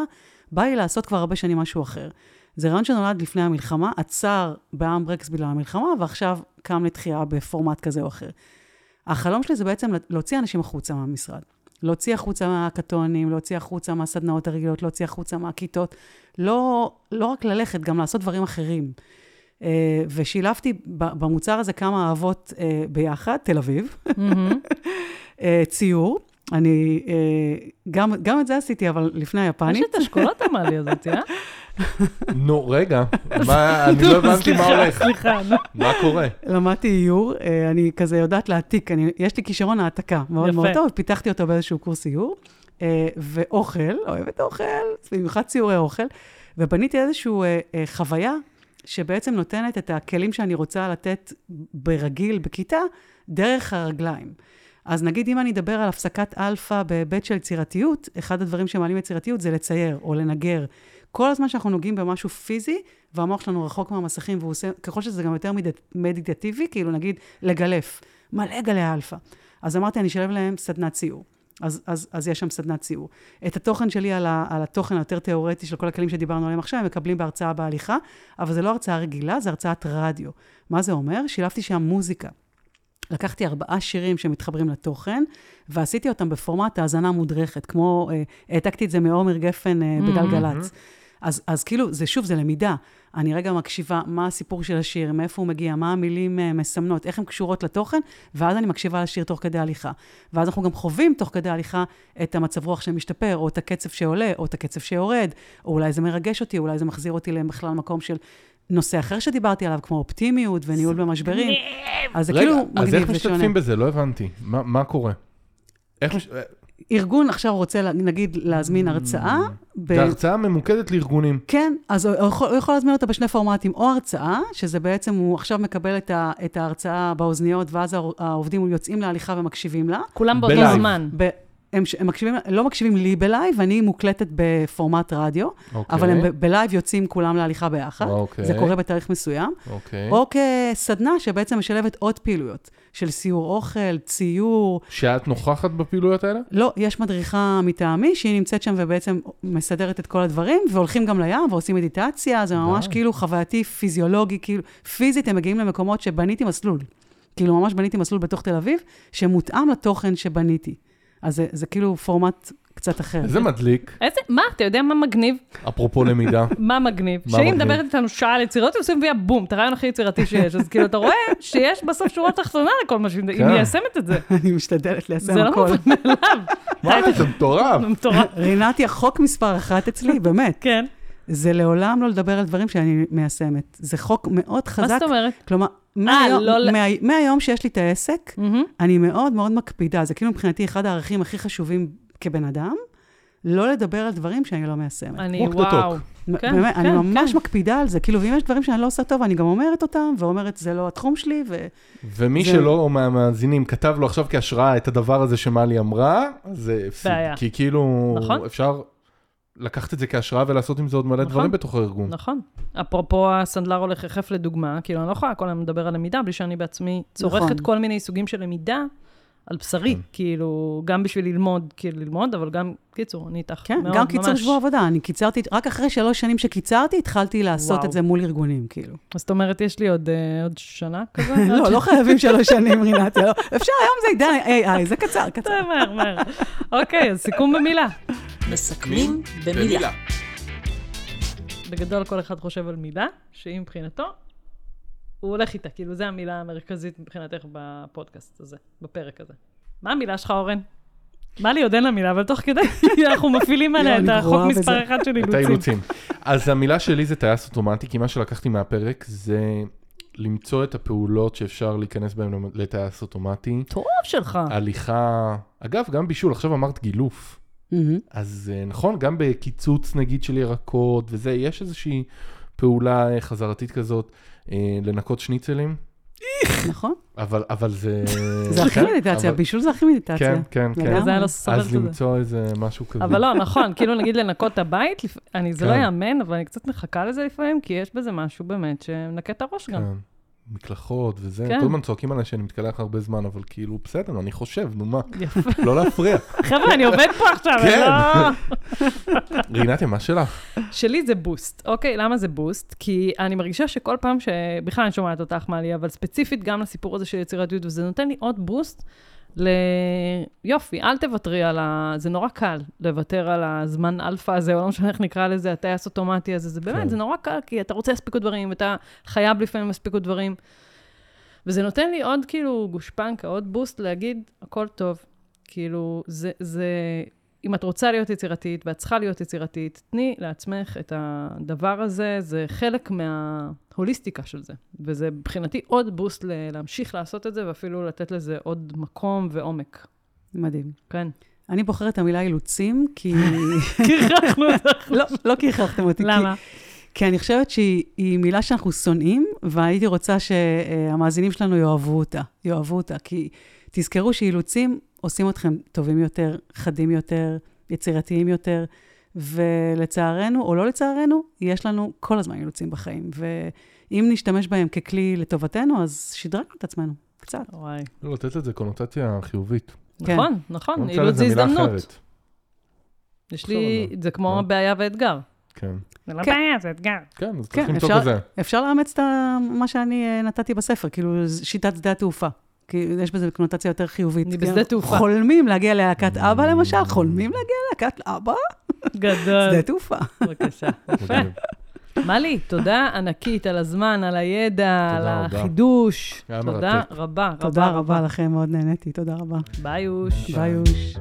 בא לי לעשות כבר הרבה שנים משהו אחר. זה רעיון שנולד לפני המלחמה, נעצר באמברקס בגלל המלחמה, ועכשיו קם לתחייה בפורמט כזה או אחר. החלום שלי זה בעצם להוציא אנשים החוצה מהמשרד. להוציא החוצה מהקטונים, להוציא החוצה מהסדנאות הרגילות, להוציא החוצה מהכיתות. לא, לא רק ללכת, גם לעשות דברים אחרים. Uh, ושילבתי במוצר הזה כמה אהבות uh, ביחד, תל אביב, uh, ציור. אני, uh, גם, גם את זה עשיתי, אבל לפני יש היפנית. את אשכולות עמלי הזאת, אה? נו, רגע, אני לא הבנתי מה סליחה, הולך. סליחה, נו. מה קורה? למדתי איור, אה, אני כזה יודעת להעתיק, אני, יש לי כישרון העתקה מאוד. מאוד טוב, פיתחתי אותו באיזשהו קורס איור, אה, ואוכל, אוהבת אוכל, במיוחד סיורי אוכל, ובניתי איזושהי אה, אה, חוויה שבעצם נותנת את הכלים שאני רוצה לתת ברגיל, בכיתה, דרך הרגליים. אז נגיד אם אני אדבר על הפסקת אלפא בהיבט של יצירתיות, אחד הדברים שמעלים יצירתיות זה לצייר או לנגר. כל הזמן שאנחנו נוגעים במשהו פיזי, והמוח שלנו רחוק מהמסכים, והוא עושה, ככל שזה גם יותר מד- מדיטטיבי, כאילו נגיד לגלף, מלא גלי אלפא. אז אמרתי, אני אשלב להם סדנת ציור. אז, אז, אז יש שם סדנת ציור. את התוכן שלי על, ה, על התוכן היותר תיאורטי של כל הכלים שדיברנו עליהם עכשיו, הם מקבלים בהרצאה בהליכה, אבל זה לא הרצאה רגילה, זה הרצאת רדיו. מה זה אומר? שילבתי שם מוזיקה. לקחתי ארבעה שירים שמתחברים לתוכן, ועשיתי אותם בפורמט האזנה מודרכת, כמו, אה, העתקתי את זה מעומר גפן אה, בגלגלצ. אז, אז כאילו, זה שוב, זה למידה. אני רגע מקשיבה מה הסיפור של השיר, מאיפה הוא מגיע, מה המילים אה, מסמנות, איך הן קשורות לתוכן, ואז אני מקשיבה לשיר תוך כדי הליכה. ואז אנחנו גם חווים תוך כדי הליכה את המצב רוח שמשתפר, או את הקצב שעולה, או את הקצב שיורד, או אולי זה מרגש אותי, אולי זה מחזיר אותי בכלל מקום של נושא אחר שדיברתי עליו, כמו אופטימיות וניהול במשברים. אז זה כאילו אז מגניב איך ושונה. משתתפים בזה? לא הבנתי. מה קורה? איך מש... ארגון עכשיו רוצה, נגיד, להזמין הרצאה. ב- זה הרצאה ממוקדת לארגונים. כן, אז הוא יכול, הוא יכול להזמין אותה בשני פורמטים, או הרצאה, שזה בעצם, הוא עכשיו מקבל את, ה, את ההרצאה באוזניות, ואז העו- העובדים יוצאים להליכה ומקשיבים לה. כולם באותו. זמן. ב, הם, הם מקשיבים, לא מקשיבים לי בלייב, אני מוקלטת בפורמט רדיו, אוקיי. אבל הם ב- בלייב יוצאים כולם להליכה ביחד. אוקיי. זה קורה בתאריך מסוים. אוקיי. או כסדנה שבעצם משלבת עוד פעילויות, של סיור אוכל, ציור, שאת נוכחת בפעילויות האלה? לא, יש מדריכה מטעמי שהיא נמצאת שם ובעצם מסדרת את כל הדברים, והולכים גם לים ועושים מדיטציה, זה ממש די. כאילו חווייתי, פיזיולוגי, כאילו, פיזית הם מגיעים למקומות שבניתי מסלול. כאילו, ממש בניתי מסלול בתוך תל אביב, שמותאם לתוכן שבניתי. אז זה, זה כאילו פורמט קצת אחר. איזה מדליק, איזה, מה, אתה יודע מה מגניב? אפרופו למידה. מה מגניב? מה שהיא? מדברת איתנו שעה על יצירות, היא עושה מביאה בום, את הרעיון הכי יצירתי שיש. אז כאילו, אתה רואה שיש בסוף שורה תחתונה לכל מה שהיא היא כן. מיישמת את זה. אני משתדלת ליישם זה לא. מובן מאליו. וואי, זה מטורף. מטורף. רינתי, החוק מספר אחת אצלי, באמת, כן. זה לעולם לא לדבר על דברים שאני מיישמת. זה חוק מאוד מה חזק. זאת אומרת? כלומר, מהיום, לא מה, מהיום שיש לי את העסק. אני מאוד מאוד מקפידה, זה כאילו מבחינתי אחד הערכים הכי חשובים כבן אדם, לא לדבר על דברים שאני לא מיישמת. אני, וואו. כן, באמת, אני כן, ממש כן. מקפידה על זה. כאילו, ואם יש דברים שאני לא עושה טוב, אני גם אומרת אותם, ואומרת, זה לא התחום שלי, ו... ומי זה- שלא, או מהמאזינים, כתב לו עכשיו כהשראה את הדבר הזה שמלי אמרה, זה. בעיה. כי כאילו, נכון. אפשר לקחת את זה כהשראה ולעשות עם זה עוד מלא נכון. דברים בתוך הארגון. נכון. אפרופו הסנדלר הולך יחף לדוגמה, כאילו, אני לא יכולה כל היום לדבר על למידה בלי שאני בעצמי צורכת נכון. כל מיני סוגים של למידה על בשרי, כן. כאילו, גם בשביל ללמוד, כאילו ללמוד, אבל גם, קיצור, אני איתך כן, מאוד, גם קיצור ממש. שבוע עבודה. אני קיצרתי, רק אחרי שלוש שנים שקיצרתי, התחלתי לעשות וואו. את זה מול ארגונים, כאילו. אז זאת אומרת, יש לי עוד, אה, עוד שנה כזה? לא, לא חייבים שלוש שנים, רינתיה, לא. אפשר, היום זה עידן AI, זה קצר, קצר. מהר, מהר. אוקיי, אז סיכום במילה. מסכמים במילה. בגדול כל אחד חושב על מילה, שהיא מבחינתו, הוא הולך איתה, כאילו, זו המילה המרכזית מבחינתך בפודקאסט הזה, בפרק הזה. מה המילה שלך, אורן? בא לי עוד אין לה מילה, אבל תוך כדי אנחנו מפעילים עליה את החוק מספר. אחד של את אילוצים. האילוצים. אז המילה שלי זה טייס אוטומטי, כי מה שלקחתי מהפרק זה למצוא את הפעולות שאפשר להיכנס בהן לטייס אוטומטי. טוב שלך. הליכה, אגב, גם בישול, עכשיו אמרת גילוף. אז אה, נכון, גם בקיצוץ נגיד של ירקות וזה, יש איזושהי פעולה אה, חזרתית כזאת, אה, לנקות שניצלים, נכון? אבל, אבל זה... זה הכי כן, מדיטציה, בישול זה הכי מדיטציה. כן, כן, כן. זה היה לא סובל את אז זה. למצוא איזה משהו כזה. אבל לא, נכון, כאילו נגיד לנקות את הבית, אני, זה לא כן. יאמן, אבל אני קצת מחכה לזה לפעמים, כי יש בזה משהו באמת שמנקה את הראש גם. מקלחות וזה, כן. כל הזמן צועקים עליי שאני מתקלח הרבה זמן, אבל כאילו, בסדר, אני חושב, נו מה, יפה. לא להפריע. חבר'ה, אני עובד פה עכשיו, אני כן. לא... רינתיה, מה שלך? שלי זה boost, אוקיי? למה זה boost? כי אני מרגישה שכל פעם ש... בכלל אני שומעת אותך, מלי, אבל ספציפית גם לסיפור הזה של יצירתיות, וזה נותן לי עוד boost ל... יופי, אל תוותרי על ה... זה נורא קל לוותר על הזמן אלפא הזה, או לא משנה איך נקרא לזה, הטייס אוטומטי הזה, זה באמת, כן. זה נורא קל, כי אתה רוצה להספיק דברים, ואתה חייב לפעמים להספיק דברים. וזה נותן לי עוד כאילו גושפנקה, עוד בוסט להגיד, הכל טוב. כאילו, זה, זה, אם את רוצה להיות יצירתית, ואת צריכה להיות יצירתית, תני לעצמך את הדבר הזה, זה חלק מההוליסטיקה של זה. וזה מבחינתי עוד בוסט ל- להמשיך לעשות את זה, ואפילו לתת לזה עוד מקום ועומק. מדהים. כן. אני בוחרת את המילה אילוצים, כי... כירחנו אותך. לא, לא כי הכרחתם אותי. למה? כי אני חושבת שהיא היא מילה שאנחנו שונאים, והייתי רוצה שהמאזינים שלנו יאהבו אותה. יאהבו אותה, כי תזכרו שאילוצים עושים אתכם טובים יותר, חדים יותר, יצירתיים יותר, ולצערנו, או לא לצערנו, יש לנו כל הזמן אילוצים בחיים. ואם נשתמש בהם ככלי לטובתנו, אז שדרגנו את עצמנו, קצת. וואי. לא, לתת לזה קונוטציה חיובית. כן. נכון, נכון, אילוץ זה הזדמנות. יש לי, זה כמו כן. בעיה ואתגר. כן. זה לא כן. בעיה, זה אתגר. כן, אז כן, צריך למצוא אפשר- כזה. אפשר לאמץ את מה שאני אה, נתתי בספר, כאילו שיטת שדה התעופה. כי יש בזה קונוטציה יותר חיובית. אני בשדה תעופה. חולמים להגיע ללהקת אבא למשל, חולמים להגיע ללהקת אבא, גדול. שדה תעופה. בבקשה. יפה. מלי, תודה ענקית על הזמן, על הידע, על תודה רבה. החידוש. תודה. רבה. תודה רבה לכם, מאוד נהניתי, תודה רבה. ביי, יוש. ביי יוש.